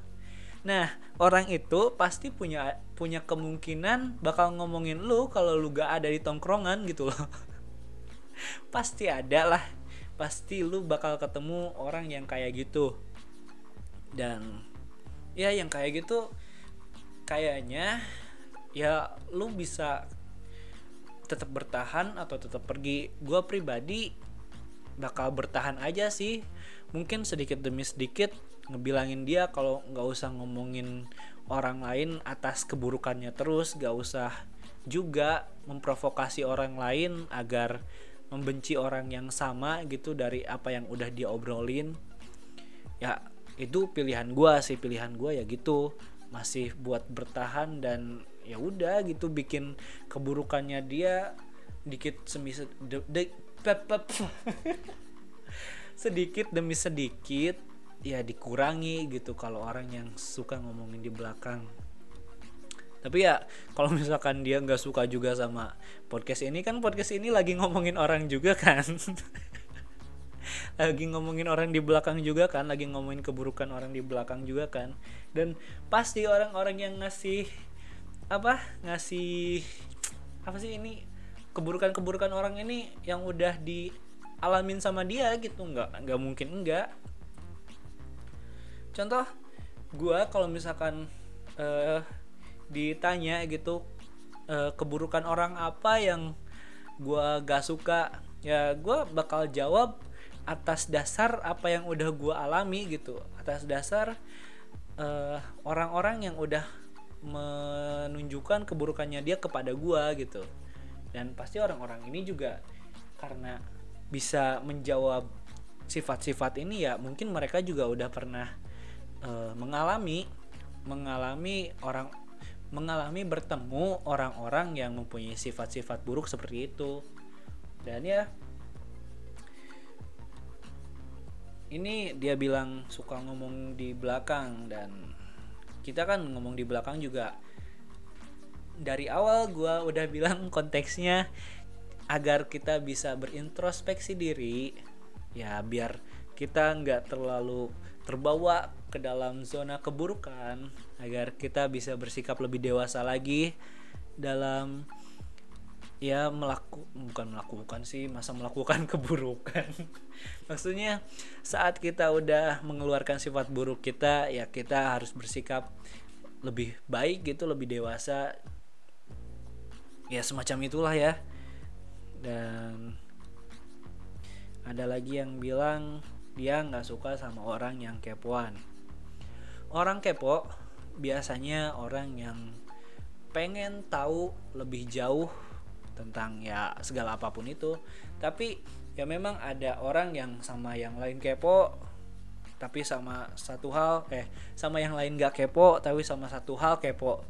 Nah orang itu pasti punya punya kemungkinan bakal ngomongin lu kalau lu gak ada di tongkrongan gitu loh. *laughs* Pasti ada lah. Pasti lu bakal ketemu orang yang kayak gitu. Dan ya yang kayak gitu kayaknya ya lu bisa tetap bertahan atau tetap pergi. Gue pribadi bakal bertahan aja sih. Mungkin sedikit demi sedikit ngebilangin dia kalau nggak usah ngomongin orang lain atas keburukannya terus. Gak usah juga memprovokasi orang lain agar membenci orang yang sama gitu dari apa yang udah dia obrolin. Ya itu pilihan gue sih pilihan gue ya gitu masih buat bertahan dan ya udah gitu bikin keburukannya dia dikit semi de, *laughs* sedikit demi sedikit ya dikurangi gitu kalau orang yang suka ngomongin di belakang. Tapi ya kalau misalkan dia nggak suka juga sama podcast ini kan podcast ini lagi ngomongin orang juga kan *laughs* *laughs* lagi ngomongin orang di belakang juga kan lagi ngomongin keburukan orang di belakang juga kan. Dan pasti orang-orang yang ngasih apa ngasih apa sih ini keburukan-keburukan orang ini yang udah dialamin sama dia gitu nggak nggak mungkin enggak contoh gue kalau misalkan uh, ditanya gitu uh, keburukan orang apa yang gue gak suka ya gue bakal jawab atas dasar apa yang udah gue alami gitu. Atas dasar orang orang-orang yang udah menunjukkan keburukannya dia kepada gue gitu. Dan pasti orang-orang ini juga karena bisa menjawab sifat-sifat ini ya mungkin mereka juga udah pernah uh, mengalami mengalami orang mengalami bertemu orang-orang yang mempunyai sifat-sifat buruk seperti itu. Dan ya ini dia bilang suka ngomong di belakang dan kita kan ngomong di belakang juga. Dari awal gue udah bilang konteksnya agar kita bisa berintrospeksi diri ya biar kita nggak terlalu terbawa ke dalam zona keburukan agar kita bisa bersikap lebih dewasa lagi dalam ya melaku bukan melakukan sih masa melakukan *laughs* keburukan. Maksudnya saat kita udah mengeluarkan sifat buruk kita ya kita harus bersikap lebih baik gitu lebih dewasa. Ya semacam itulah ya. Dan ada lagi yang bilang dia nggak suka sama orang yang kepoan. Orang kepo biasanya orang yang pengen tahu lebih jauh tentang ya segala apa pun itu. Tapi ya memang ada orang yang sama yang lain kepo tapi sama satu hal eh sama yang lain gak kepo tapi sama satu hal kepo.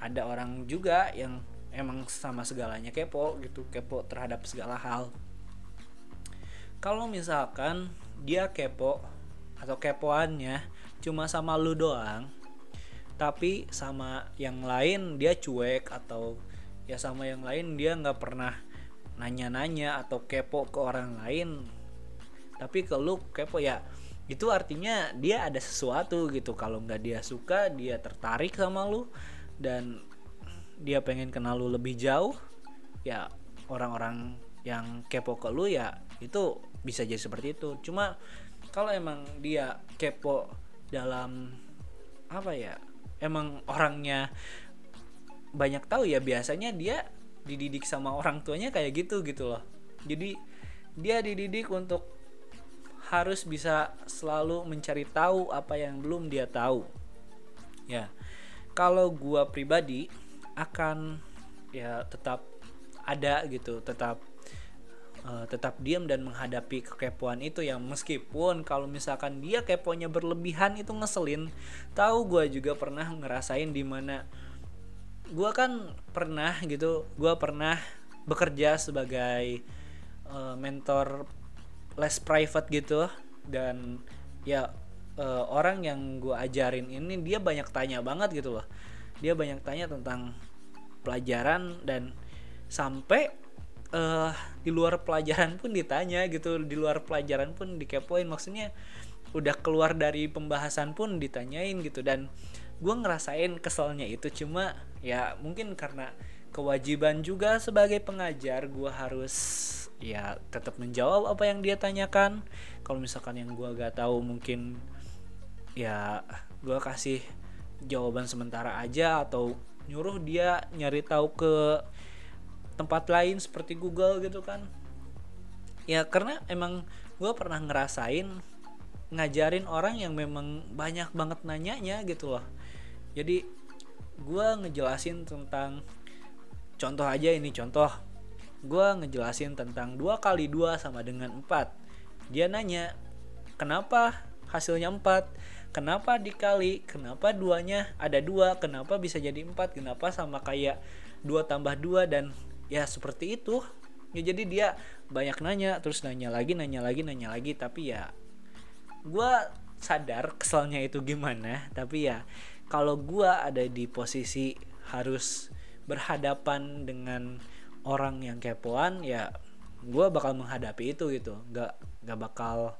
Ada orang juga yang emang sama segalanya kepo gitu kepo terhadap segala hal. Kalau misalkan dia kepo atau kepoannya cuma sama lu doang tapi sama yang lain dia cuek atau ya sama yang lain dia nggak pernah nanya-nanya atau kepo ke orang lain. Tapi ke lu kepo ya itu artinya dia ada sesuatu gitu. Kalau nggak dia suka dia tertarik sama lu dan dia pengen kenal lu lebih jauh ya orang-orang yang kepo ke lu ya itu bisa jadi seperti itu. Cuma kalau emang dia kepo dalam apa ya emang orangnya banyak tahu ya biasanya dia dididik sama orang tuanya kayak gitu gitu loh. Jadi dia dididik untuk harus bisa selalu mencari tahu apa yang belum dia tahu. Ya kalau gua pribadi akan ya tetap ada gitu tetap uh, tetap diam dan menghadapi kekepoan itu yang meskipun kalau misalkan dia keponya berlebihan itu ngeselin. Tahu gua juga pernah ngerasain di mana mana gue kan pernah gitu gue pernah bekerja sebagai uh, mentor les private gitu. Dan ya uh, orang yang gue ajarin ini dia banyak tanya banget gitu loh. Dia banyak tanya tentang pelajaran dan sampai uh, di luar pelajaran pun ditanya gitu di luar pelajaran pun dikepoin. Maksudnya udah keluar dari pembahasan pun ditanyain gitu. Dan gue ngerasain keselnya itu. Cuma ya mungkin karena kewajiban juga sebagai pengajar gue harus ya tetap menjawab apa yang dia tanyakan. Kalau misalkan yang gue gak tahu mungkin ya gue kasih jawaban sementara aja atau nyuruh dia nyari tahu ke tempat lain seperti Google gitu kan. Ya karena emang gue pernah ngerasain ngajarin orang yang memang banyak banget nanyanya gitu loh. Jadi gue ngejelasin tentang contoh aja ini contoh. Gue ngejelasin tentang dua kali dua sama dengan empat. Dia nanya kenapa hasilnya empat? Kenapa dikali? Kenapa duanya ada dua? Kenapa bisa jadi empat? Kenapa sama kayak dua tambah dua? Dan ya seperti itu. Ya jadi dia banyak nanya terus nanya lagi nanya lagi nanya lagi. Tapi ya gue sadar keselnya itu gimana. Tapi ya kalau gue ada di posisi harus berhadapan dengan orang yang kepoan ya gue bakal menghadapi itu gitu. Nggak nggak bakal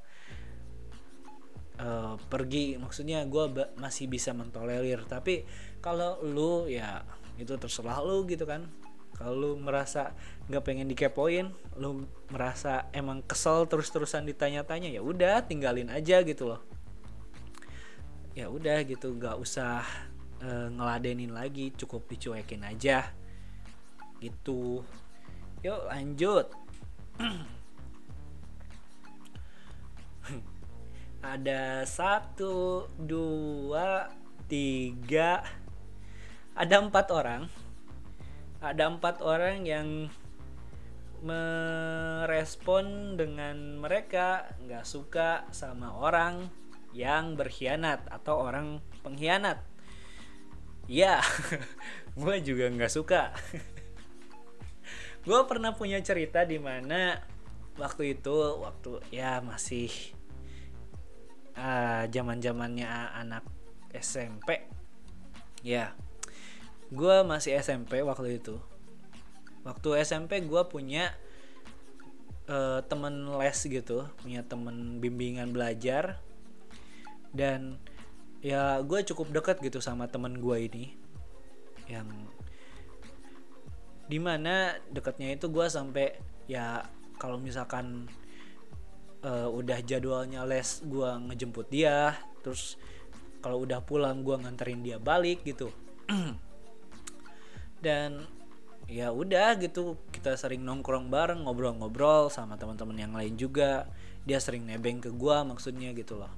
uh, pergi. Maksudnya gue masih bisa mentolerir. Tapi kalau lu ya itu terserah lu gitu kan. Kalau lu merasa nggak pengen dikepoin lu merasa emang kesel terus-terusan ditanya-tanya ya udah tinggalin aja gitu loh ya udah gitu nggak usah e, ngeladenin lagi cukup dicuekin aja. Gitu. Yuk lanjut. *clears throat* Ada satu dua tiga. Ada empat orang. Ada empat orang yang merespon dengan mereka nggak suka sama orang yang berkhianat atau orang pengkhianat. *laughs* Ya gue juga nggak suka. *laughs* Gue pernah punya cerita di mana waktu itu waktu ya masih uh, zaman zamannya anak SMP ya gue masih SMP waktu itu. Waktu SMP gue punya uh, temen les gitu punya temen bimbingan belajar dan ya gue cukup dekat gitu sama temen gue ini yang di mana dekatnya itu gue sampai ya kalau misalkan uh, udah jadwalnya les gue ngejemput dia terus kalau udah pulang gue nganterin dia balik gitu. *clears throat* Dan ya udah gitu kita sering nongkrong bareng ngobrol-ngobrol sama teman-teman yang lain juga. Dia sering nebeng ke gue maksudnya gitu loh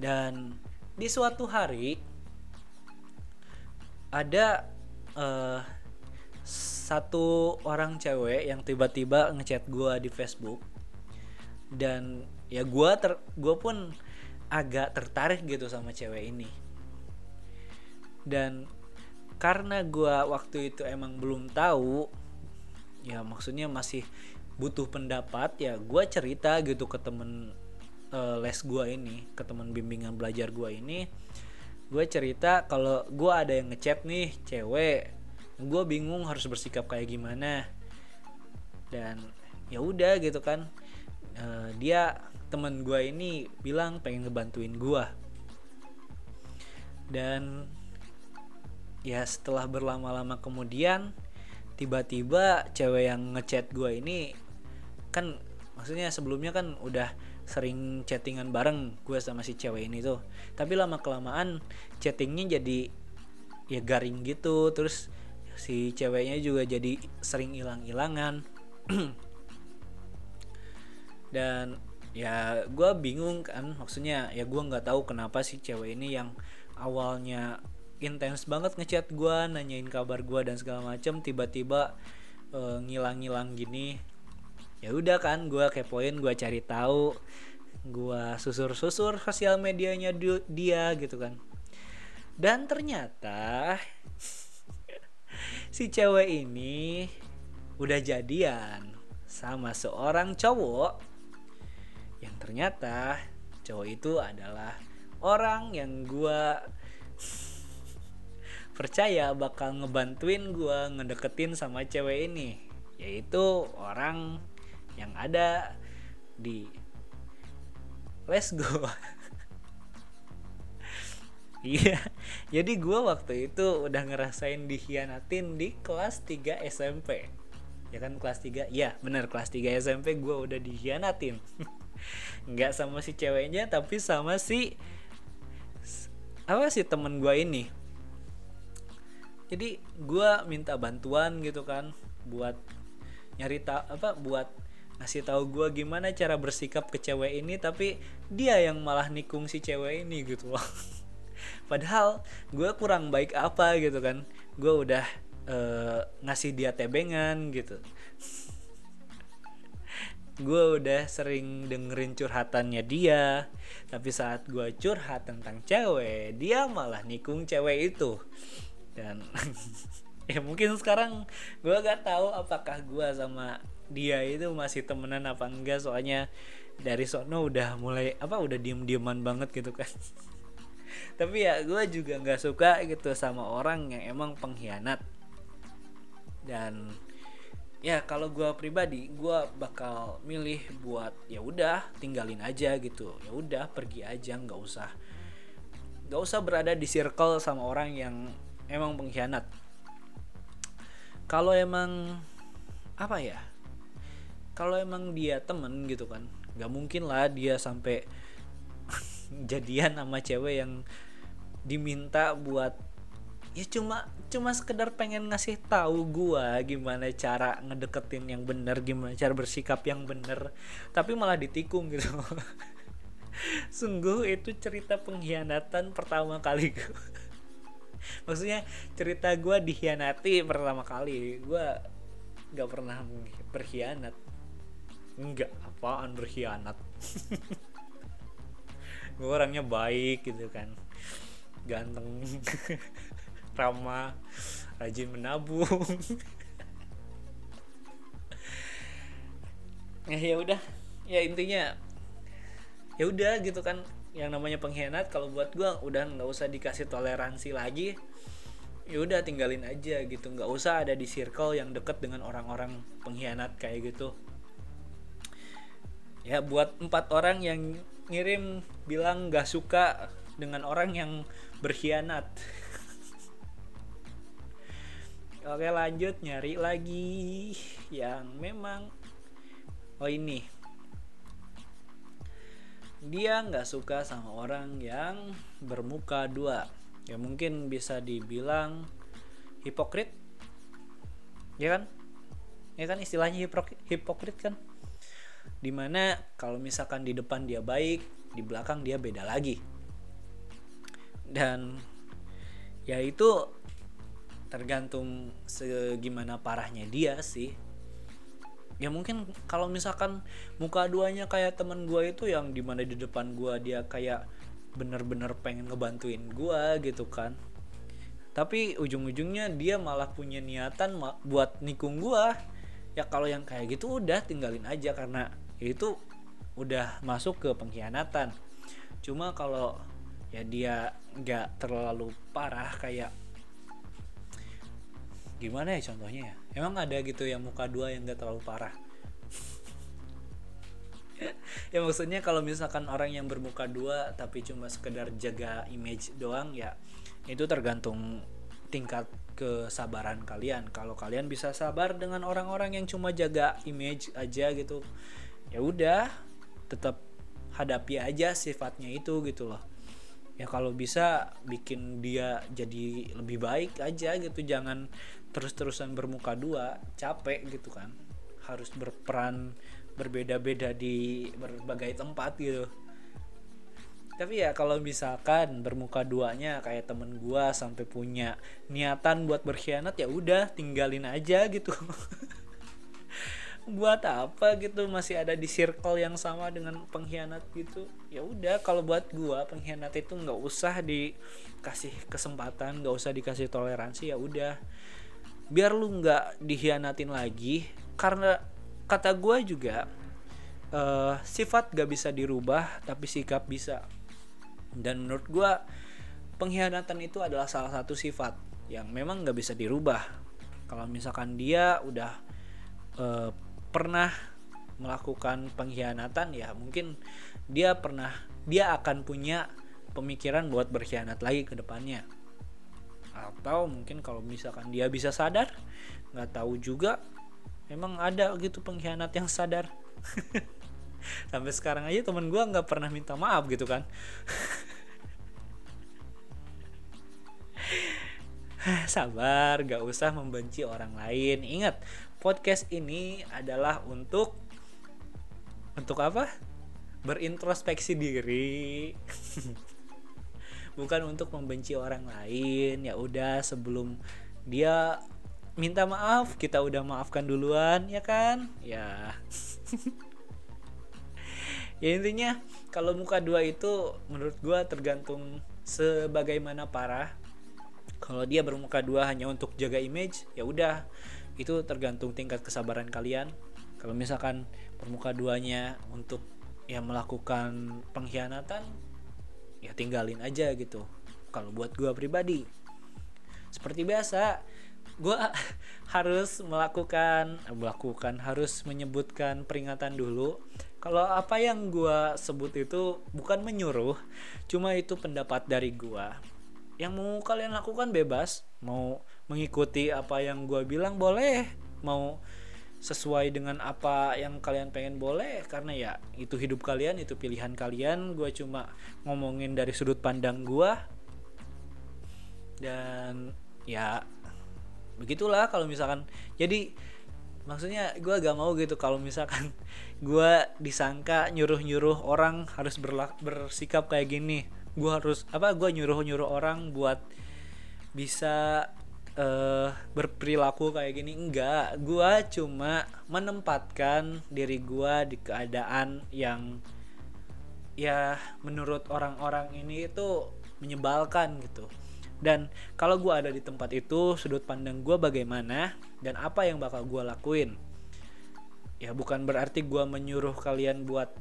dan di suatu hari ada uh, satu orang cewek yang tiba-tiba ngechat gue di Facebook. Dan ya gue ter gue pun agak tertarik gitu sama cewek ini. Dan karena gue waktu itu emang belum tahu ya maksudnya masih butuh pendapat ya gue cerita gitu ke temen uh, les gue ini ke teman bimbingan belajar gue ini gue cerita kalau gue ada yang ngechat nih cewek gue bingung harus bersikap kayak gimana. Dan ya udah gitu kan uh, dia teman gue ini bilang pengen ngebantuin gue dan ya setelah berlama-lama kemudian tiba-tiba cewek yang ngechat gue ini kan maksudnya sebelumnya kan udah sering chattingan bareng gue sama si cewek ini tuh. Tapi lama kelamaan chattingnya jadi ya garing gitu. Terus si ceweknya juga jadi sering hilang-hilangan. *clears throat* Dan ya gue bingung kan maksudnya ya gue nggak tahu kenapa si cewek ini yang awalnya intens banget ngechat gue nanyain kabar gue dan segala macem tiba-tiba uh, ngilang-ngilang gini ya udah kan gue kepoin gue cari tahu gue susur-susur sosial medianya dia gitu kan. Dan ternyata *laughs* si cewek ini udah jadian sama seorang cowok yang ternyata cowok itu adalah orang yang gue *laughs* percaya bakal ngebantuin gue ngedeketin sama cewek ini yaitu orang yang ada di let's go. *laughs* Iya, jadi gue waktu itu udah ngerasain dikhianatin di kelas 3 SMP Ya kan kelas 3, iya bener kelas 3 SMP gue udah dikhianatin *laughs* Nggak sama si ceweknya tapi sama si Apa sih temen gue ini. Jadi gue minta bantuan gitu kan Buat nyari apa buat ngasih tahu gue gimana cara bersikap ke cewek ini tapi dia yang malah nikung si cewek ini gitu loh. *laughs* Padahal gue kurang baik apa gitu kan. Gue udah uh, ngasih dia tebengan gitu. *laughs* Gue udah sering dengerin curhatannya dia tapi saat gue curhat tentang cewek dia malah nikung cewek itu. Dan *laughs* ya mungkin sekarang gue gak tahu apakah gue sama dia itu masih temenan apa enggak soalnya dari sono udah mulai apa udah diem dieman banget gitu kan. *laughs* Tapi ya gue juga nggak suka gitu sama orang yang emang pengkhianat. Dan ya kalau gue pribadi gue bakal milih buat ya udah tinggalin aja gitu. Ya udah pergi aja nggak usah nggak usah berada di circle sama orang yang emang pengkhianat. Kalau emang apa ya kalau emang dia temen gitu kan nggak mungkin lah dia sampai *laughs* jadian sama cewek yang diminta buat ya cuma cuma sekedar pengen ngasih tahu gua gimana cara ngedeketin yang bener gimana cara bersikap yang bener tapi malah ditikung gitu. *laughs* Sungguh itu cerita pengkhianatan pertama kali gue *laughs* maksudnya cerita gua dikhianati pertama kali gua nggak pernah berkhianat nggak apaan berkhianat? *laughs* Gue orangnya baik gitu kan. Ganteng *laughs* ramah rajin menabung. *laughs* Ya ya udah. Ya intinya ya udah gitu kan. Yang namanya pengkhianat kalau buat gue udah nggak usah dikasih toleransi lagi ya udah tinggalin aja gitu. Nggak usah ada di circle yang deket dengan orang-orang pengkhianat kayak gitu ya buat empat orang yang ngirim bilang nggak suka dengan orang yang berkhianat. *laughs* Oke lanjut nyari lagi yang memang oh ini. Dia nggak suka sama orang yang bermuka dua. Ya mungkin bisa dibilang hipokrit. Ya kan? Ya kan istilahnya hipokrit kan di mana kalau misalkan di depan dia baik di belakang dia beda lagi. Dan ya itu tergantung segimana parahnya dia sih. Ya mungkin kalau misalkan muka duanya kayak temen gue itu yang di mana di depan gue dia kayak bener-bener pengen ngebantuin gue gitu kan. Tapi ujung-ujungnya dia malah punya niatan buat nikung gue ya kalau yang kayak gitu udah tinggalin aja karena itu udah masuk ke pengkhianatan. Cuma kalau ya dia nggak terlalu parah kayak gimana ya contohnya ya? Emang ada gitu yang muka dua yang gak terlalu parah? *laughs* Ya maksudnya kalau misalkan orang yang bermuka dua tapi cuma sekedar jaga image doang ya itu tergantung tingkat kesabaran kalian. Kalau kalian bisa sabar dengan orang-orang yang cuma jaga image aja gitu ya udah tetap hadapi aja sifatnya itu gitu loh. Ya kalau bisa bikin dia jadi lebih baik aja gitu jangan terus-terusan bermuka dua capek gitu kan. Harus berperan berbeda-beda di berbagai tempat gitu. Tapi ya kalau misalkan bermuka duanya kayak temen gua sampai punya niatan buat berkhianat ya udah tinggalin aja gitu *laughs* buat apa gitu? Masih ada di circle yang sama dengan pengkhianat gitu? Ya udah kalau buat gua pengkhianat itu nggak usah dikasih kesempatan nggak usah dikasih toleransi ya udah. Biar lu nggak dikhianatin lagi karena kata gua juga uh, sifat gak bisa dirubah tapi sikap bisa. Dan menurut gua pengkhianatan itu adalah salah satu sifat yang memang nggak bisa dirubah. Kalau misalkan dia udah uh, pernah melakukan pengkhianatan ya mungkin dia pernah dia akan punya pemikiran buat berkhianat lagi ke depannya. Atau mungkin kalau misalkan dia bisa sadar nggak tahu juga memang ada gitu pengkhianat yang sadar. *laughs* Sampai sekarang aja temen gue nggak pernah minta maaf gitu kan. *laughs* Sabar gak usah membenci orang lain. Ingat podcast ini adalah untuk untuk apa? Berintrospeksi diri. *laughs* Bukan untuk membenci orang lain. Ya udah sebelum dia minta maaf kita udah maafkan duluan ya kan? Ya. *laughs* Ya intinya kalau muka dua itu menurut gue tergantung sebagaimana parah. Kalau dia bermuka dua hanya untuk jaga image ya udah itu tergantung tingkat kesabaran kalian. Kalau misalkan bermuka duanya untuk ya melakukan pengkhianatan ya tinggalin aja gitu. Kalau buat gue pribadi seperti biasa gue *laughs* harus melakukan melakukan harus menyebutkan peringatan dulu. Kalau apa yang gue sebut itu bukan menyuruh cuma itu pendapat dari gue yang mau kalian lakukan bebas mau mengikuti apa yang gue bilang boleh mau sesuai dengan apa yang kalian pengen boleh karena ya itu hidup kalian itu pilihan kalian. Gue cuma ngomongin dari sudut pandang gue dan ya begitulah kalau misalkan. Jadi maksudnya gue gak mau gitu kalau misalkan *laughs* gue disangka nyuruh nyuruh orang harus berlak bersikap kayak gini. Gue harus apa gue nyuruh nyuruh orang buat bisa uh, berperilaku kayak gini enggak. Gue cuma menempatkan diri gue di keadaan yang ya menurut orang-orang ini itu menyebalkan gitu. Dan kalau gue ada di tempat itu sudut pandang gue bagaimana dan apa yang bakal gue lakuin. Ya bukan berarti gue menyuruh kalian buat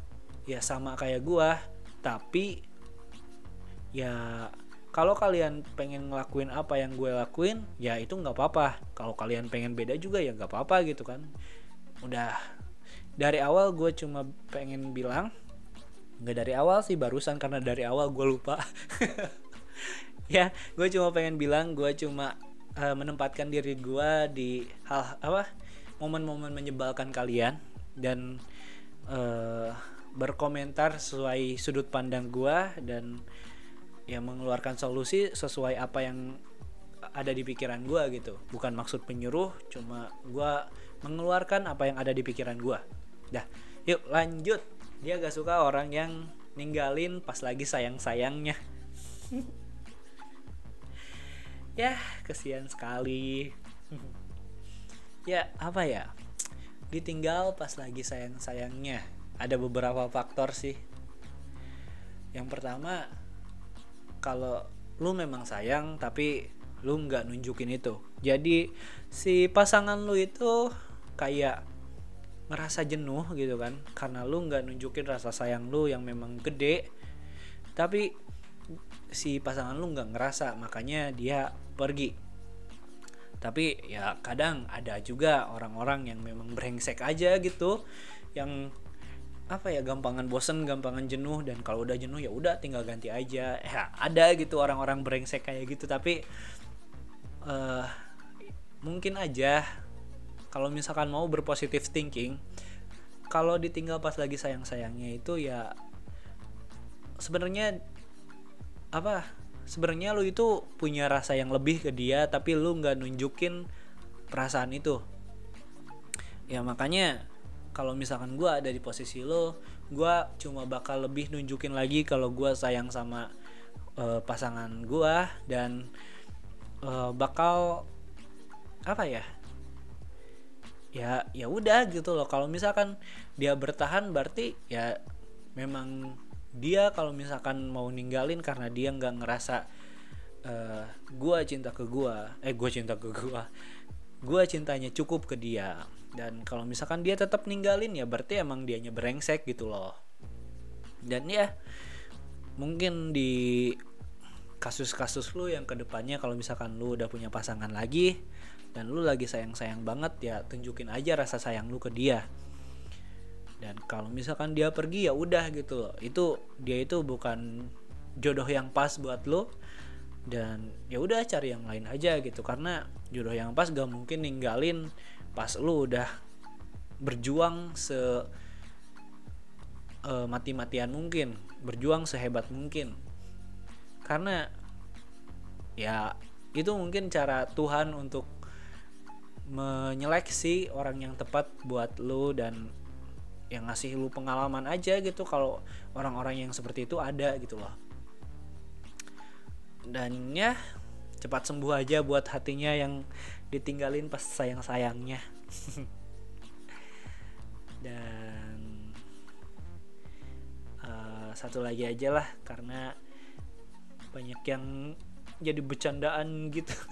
ya sama kayak gue tapi ya kalau kalian pengen ngelakuin apa yang gue lakuin ya itu nggak apa-apa. Kalau kalian pengen beda juga ya nggak apa-apa gitu kan. Udah dari awal gue cuma pengen bilang nggak dari awal sih barusan karena dari awal gue lupa. *laughs* Ya gue cuma pengen bilang gue cuma uh, menempatkan diri gue di hal apa momen-momen menyebalkan kalian dan uh, berkomentar sesuai sudut pandang gue dan ya mengeluarkan solusi sesuai apa yang ada di pikiran gue gitu. Bukan maksud penyuruh cuma gue mengeluarkan apa yang ada di pikiran gue dah yuk lanjut. Dia gak suka orang yang ninggalin pas lagi sayang-sayangnya. *laughs* Ya kesian sekali. *laughs* Ya apa ya? Ditinggal pas lagi sayang-sayangnya. Ada beberapa faktor sih. Yang pertama kalau lu memang sayang tapi lu nggak nunjukin itu. Jadi si pasangan lu itu kayak ngerasa jenuh gitu kan. Karena lu nggak nunjukin rasa sayang lu yang memang gede. Tapi si pasangan lu nggak ngerasa makanya dia pergi. Tapi ya kadang ada juga orang-orang yang memang brengsek aja gitu. Yang apa ya gampangan bosen gampangan jenuh dan kalau udah jenuh ya udah tinggal ganti aja. Ya ada gitu orang-orang brengsek kayak gitu tapi uh, mungkin aja kalau misalkan mau berpositif thinking kalau ditinggal pas lagi sayang-sayangnya itu ya sebenarnya apa sebenarnya lu itu punya rasa yang lebih ke dia tapi lu nggak nunjukin perasaan itu. Ya makanya kalau misalkan gue ada di posisi lo gue cuma bakal lebih nunjukin lagi kalau gue sayang sama uh, pasangan gue dan uh, bakal apa ya ya ya udah gitu loh. Kalau misalkan dia bertahan berarti ya memang dia kalau misalkan mau ninggalin karena dia nggak ngerasa uh, gua cinta ke gua eh gua cinta ke gua gua cintanya cukup ke dia. Dan kalau misalkan dia tetap ninggalin ya berarti emang dianya brengsek gitu loh. Dan ya mungkin di kasus-kasus lu yang ke depannya kalau misalkan lu udah punya pasangan lagi dan lu lagi sayang-sayang banget ya tunjukin aja rasa sayang lu ke dia. Dan kalau misalkan dia pergi ya udah gitu loh. Itu dia itu bukan jodoh yang pas buat lu dan ya udah cari yang lain aja gitu. Karena jodoh yang pas gak mungkin ninggalin pas lu udah berjuang se uh, mati-matian mungkin berjuang sehebat mungkin. Karena ya itu mungkin cara Tuhan untuk menyeleksi orang yang tepat buat lu dan yang ngasih lu pengalaman aja gitu kalau orang-orang yang seperti itu ada gitu loh dan ya cepat sembuh aja buat hatinya yang ditinggalin pas sayang-sayangnya. *laughs* Dan uh, satu lagi aja lah karena banyak yang jadi bercandaan gitu. *laughs*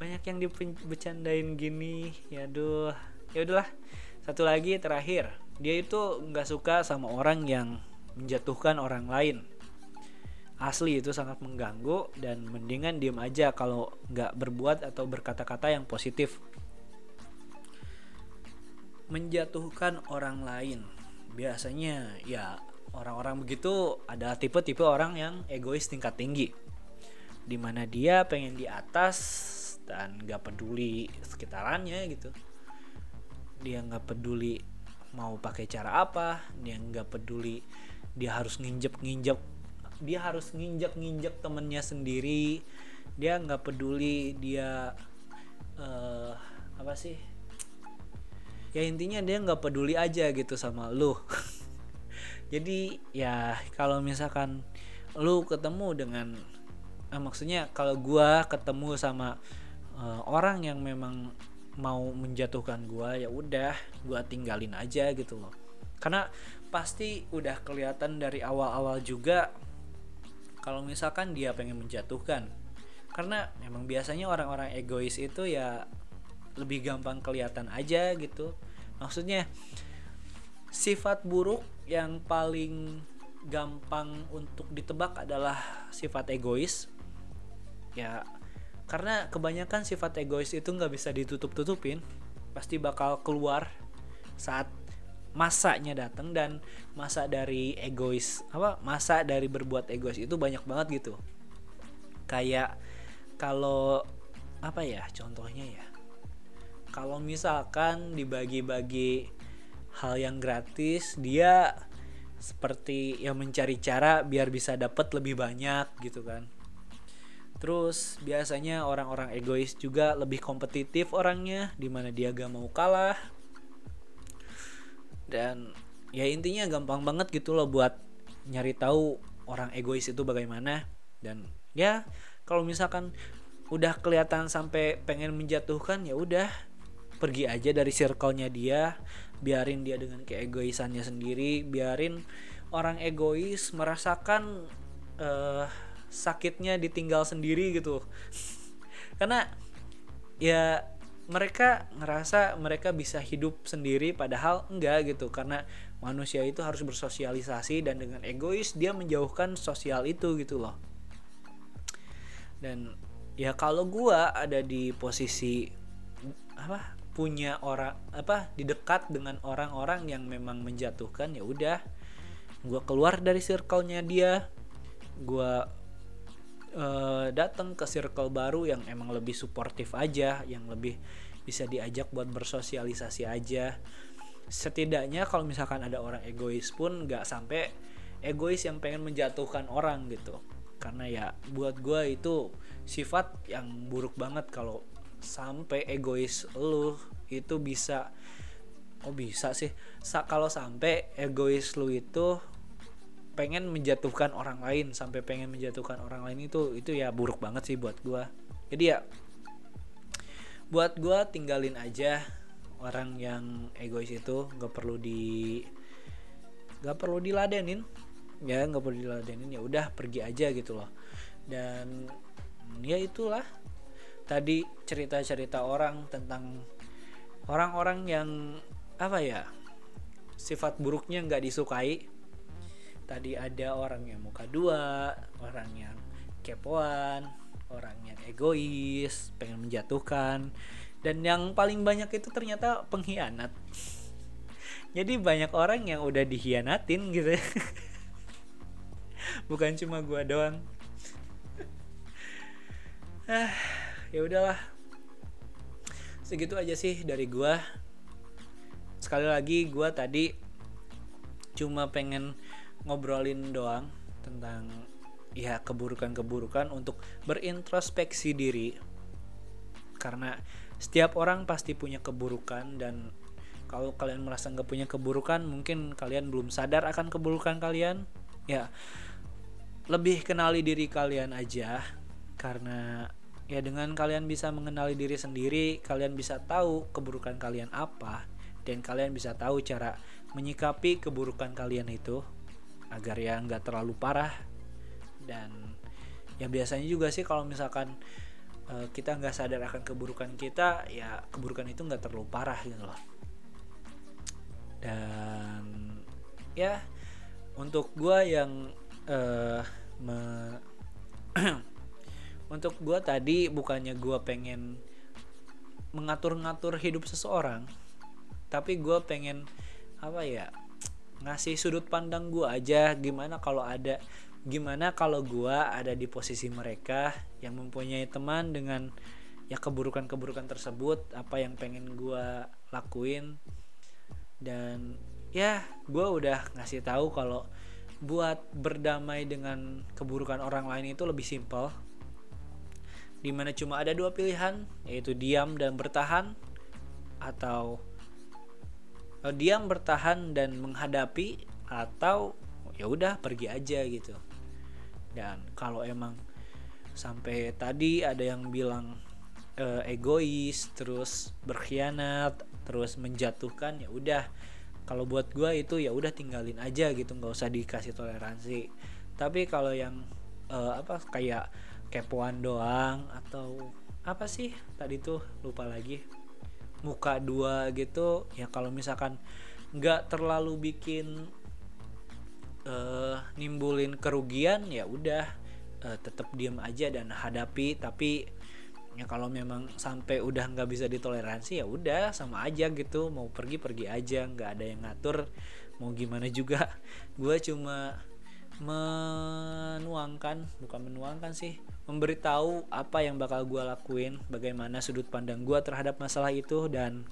Banyak yang dibecandain gini ya aduh. Ya udahlah satu lagi terakhir. Dia itu nggak suka sama orang yang menjatuhkan orang lain asli itu sangat mengganggu dan mendingan diem aja kalau nggak berbuat atau berkata-kata yang positif. Menjatuhkan orang lain. Biasanya ya orang-orang begitu adalah tipe-tipe orang yang egois tingkat tinggi. Di mana dia pengen di atas dan gak peduli sekitarannya gitu. Dia nggak peduli mau pakai cara apa dia nggak peduli dia harus nginjek nginjek dia harus nginjek nginjek temennya sendiri. Dia nggak peduli dia uh, apa sih? Ya intinya dia nggak peduli aja gitu sama lu. *laughs* Jadi ya kalau misalkan lu ketemu dengan eh, maksudnya kalau gua ketemu sama uh, orang yang memang mau menjatuhkan gua ya udah gua tinggalin aja gitu loh. Karena pasti udah kelihatan dari awal-awal juga kalau misalkan dia pengen menjatuhkan karena memang biasanya orang-orang egois itu ya lebih gampang kelihatan aja gitu. Maksudnya sifat buruk yang paling gampang untuk ditebak adalah sifat egois. Ya karena kebanyakan sifat egois itu nggak bisa ditutup-tutupin pasti bakal keluar saat masanya datang dan masa dari egois apa masa dari berbuat egois itu banyak banget gitu. Kayak kalau apa ya contohnya ya. Kalau misalkan dibagi-bagi hal yang gratis dia seperti yang mencari cara biar bisa dapat lebih banyak gitu kan. Terus biasanya orang-orang egois juga lebih kompetitif orangnya di mana dia gak mau kalah dan ya intinya gampang banget gitu loh buat nyari tahu orang egois itu bagaimana. Dan ya kalau misalkan udah kelihatan sampai pengen menjatuhkan ya udah pergi aja dari circle-nya dia. Biarin dia dengan keegoisannya sendiri. Biarin orang egois merasakan uh, sakitnya ditinggal sendiri gitu. *laughs* Karena ya mereka ngerasa mereka bisa hidup sendiri padahal enggak gitu. Karena manusia itu harus bersosialisasi dan dengan egois dia menjauhkan sosial itu gitu loh. Dan ya kalau gua ada di posisi apa punya orang apa di dekat dengan orang-orang yang memang menjatuhkan ya udah. Gua keluar dari circle-nya dia gua uh, datang ke circle baru yang emang lebih suportif aja yang lebih bisa diajak buat bersosialisasi aja. Setidaknya kalau misalkan ada orang egois pun nggak sampai egois yang pengen menjatuhkan orang gitu. Karena ya buat gue itu sifat yang buruk banget kalau sampai egois lu itu bisa. Oh bisa sih? Sa kalau sampai egois lu itu pengen menjatuhkan orang lain sampai pengen menjatuhkan orang lain itu itu ya buruk banget sih buat gue jadi ya buat gue tinggalin aja orang yang egois itu nggak perlu di nggak perlu diladenin. Ya nggak perlu diladenin ya udah pergi aja gitu loh. Dan ya itulah tadi cerita-cerita orang tentang orang-orang yang apa ya sifat buruknya nggak disukai tadi ada orang yang muka dua orang yang kepoan orang yang egois pengen menjatuhkan. Dan yang paling banyak itu ternyata pengkhianat. Jadi banyak orang yang udah dihianatin gitu. *laughs* Bukan cuma gua doang. Ah ya udahlah. Segitu aja sih dari gua. Sekali lagi gua tadi cuma pengen ngobrolin doang tentang ya keburukan-keburukan untuk berintrospeksi diri. Karena setiap orang pasti punya keburukan dan kalau kalian merasa nggak punya keburukan mungkin kalian belum sadar akan keburukan kalian. Ya lebih kenali diri kalian aja. Karena ya dengan kalian bisa mengenali diri sendiri kalian bisa tahu keburukan kalian apa dan kalian bisa tahu cara menyikapi keburukan kalian itu agar ya nggak terlalu parah. Dan ya biasanya juga sih kalau misalkan uh, kita nggak sadar akan keburukan kita ya keburukan itu nggak terlalu parah gitu loh. Dan ya untuk gue yang uh, me *clears throat* untuk gue tadi bukannya gue pengen mengatur-ngatur hidup seseorang tapi gue pengen apa ya ngasih sudut pandang gue aja. Gimana kalau ada gimana kalau gue ada di posisi mereka yang mempunyai teman dengan ya keburukan-keburukan tersebut apa yang pengen gue lakuin. Dan ya gue udah ngasih tahu kalau buat berdamai dengan keburukan orang lain itu lebih simpel. Di mana cuma ada dua pilihan yaitu diam dan bertahan atau diam bertahan dan menghadapi atau ya udah pergi aja gitu. Dan kalau emang sampai tadi ada yang bilang uh, egois terus berkhianat terus menjatuhkan ya udah. Kalau buat gue itu ya udah tinggalin aja gitu nggak usah dikasih toleransi. Tapi kalau yang uh, apa kayak kepoan doang atau apa sih? Tadi tuh lupa lagi muka dua gitu ya kalau misalkan nggak terlalu bikin uh, nimbulin kerugian ya udah uh, tetap diem aja dan hadapi. Tapi ya kalau memang sampai udah nggak bisa ditoleransi ya udah sama aja gitu. Mau pergi pergi aja nggak ada yang ngatur. Mau gimana juga. *laughs* Gue cuma menuangkan bukan menuangkan sih memberitahu apa yang bakal gue lakuin bagaimana sudut pandang gue terhadap masalah itu dan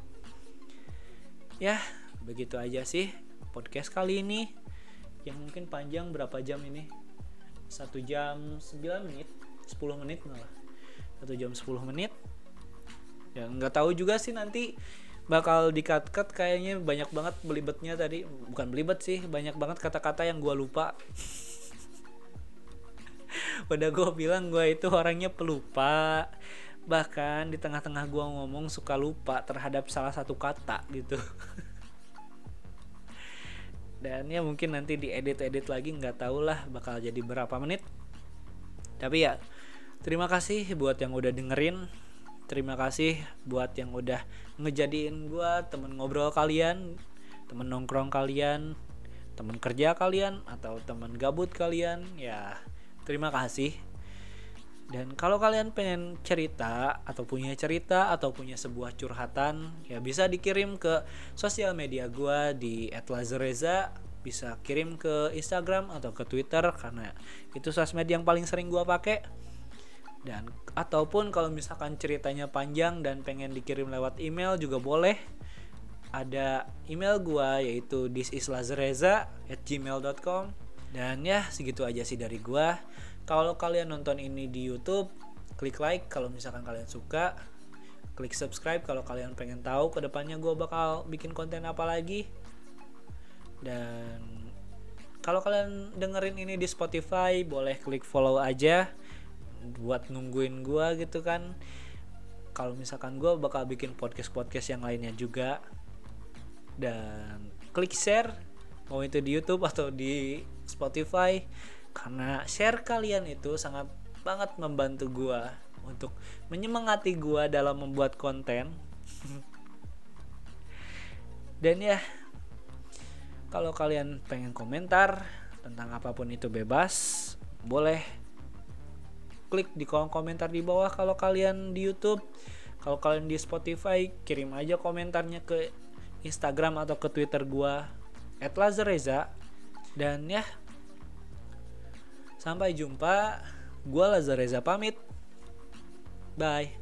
ya begitu aja sih podcast kali ini yang mungkin panjang berapa jam ini? Satu jam 9 menit 10 menit malah. Satu jam 10 menit. Ya nggak tahu juga sih nanti bakal dikat cut kayaknya banyak banget belibetnya tadi. Bukan belibet sih banyak banget kata-kata yang gue lupa. *laughs* Udah gue bilang gue itu orangnya pelupa. Bahkan di tengah-tengah gue ngomong suka lupa terhadap salah satu kata gitu. *laughs* Dan ya mungkin nanti diedit-edit lagi nggak tahu lah bakal jadi berapa menit. Tapi ya Terima kasih buat yang udah dengerin. Terima kasih buat yang udah ngejadiin gue temen ngobrol kalian, temen nongkrong kalian, temen kerja kalian, atau temen gabut kalian. Ya, terima kasih. Dan kalau kalian pengen cerita atau punya cerita atau punya sebuah curhatan, ya bisa dikirim ke sosial media gue di @lazareza bisa kirim ke Instagram atau ke Twitter karena itu sosmed yang paling sering gue pakai dan ataupun kalau misalkan ceritanya panjang dan pengen dikirim lewat email juga boleh. Ada email gua yaitu thisislazereza at gmail.com dan ya segitu aja sih dari gua. Kalau kalian nonton ini di YouTube klik like kalau misalkan kalian suka. Klik subscribe kalau kalian pengen tahu ke depannya gue bakal bikin konten apa lagi. Dan kalau kalian dengerin ini di Spotify boleh klik follow aja buat nungguin gue gitu kan. Kalau misalkan gue bakal bikin podcast podcast yang lainnya juga. Dan klik share mau itu di YouTube atau di Spotify. Karena share kalian itu sangat banget membantu gue untuk menyemangati gue dalam membuat konten. *laughs* Dan ya kalau kalian pengen komentar tentang apa pun itu bebas boleh klik di kolom komentar di bawah kalau kalian di YouTube. Kalau kalian di Spotify kirim aja komentarnya ke Instagram atau ke Twitter gua @lazareza. Dan ya sampai jumpa. Gua Lazareza pamit. Bye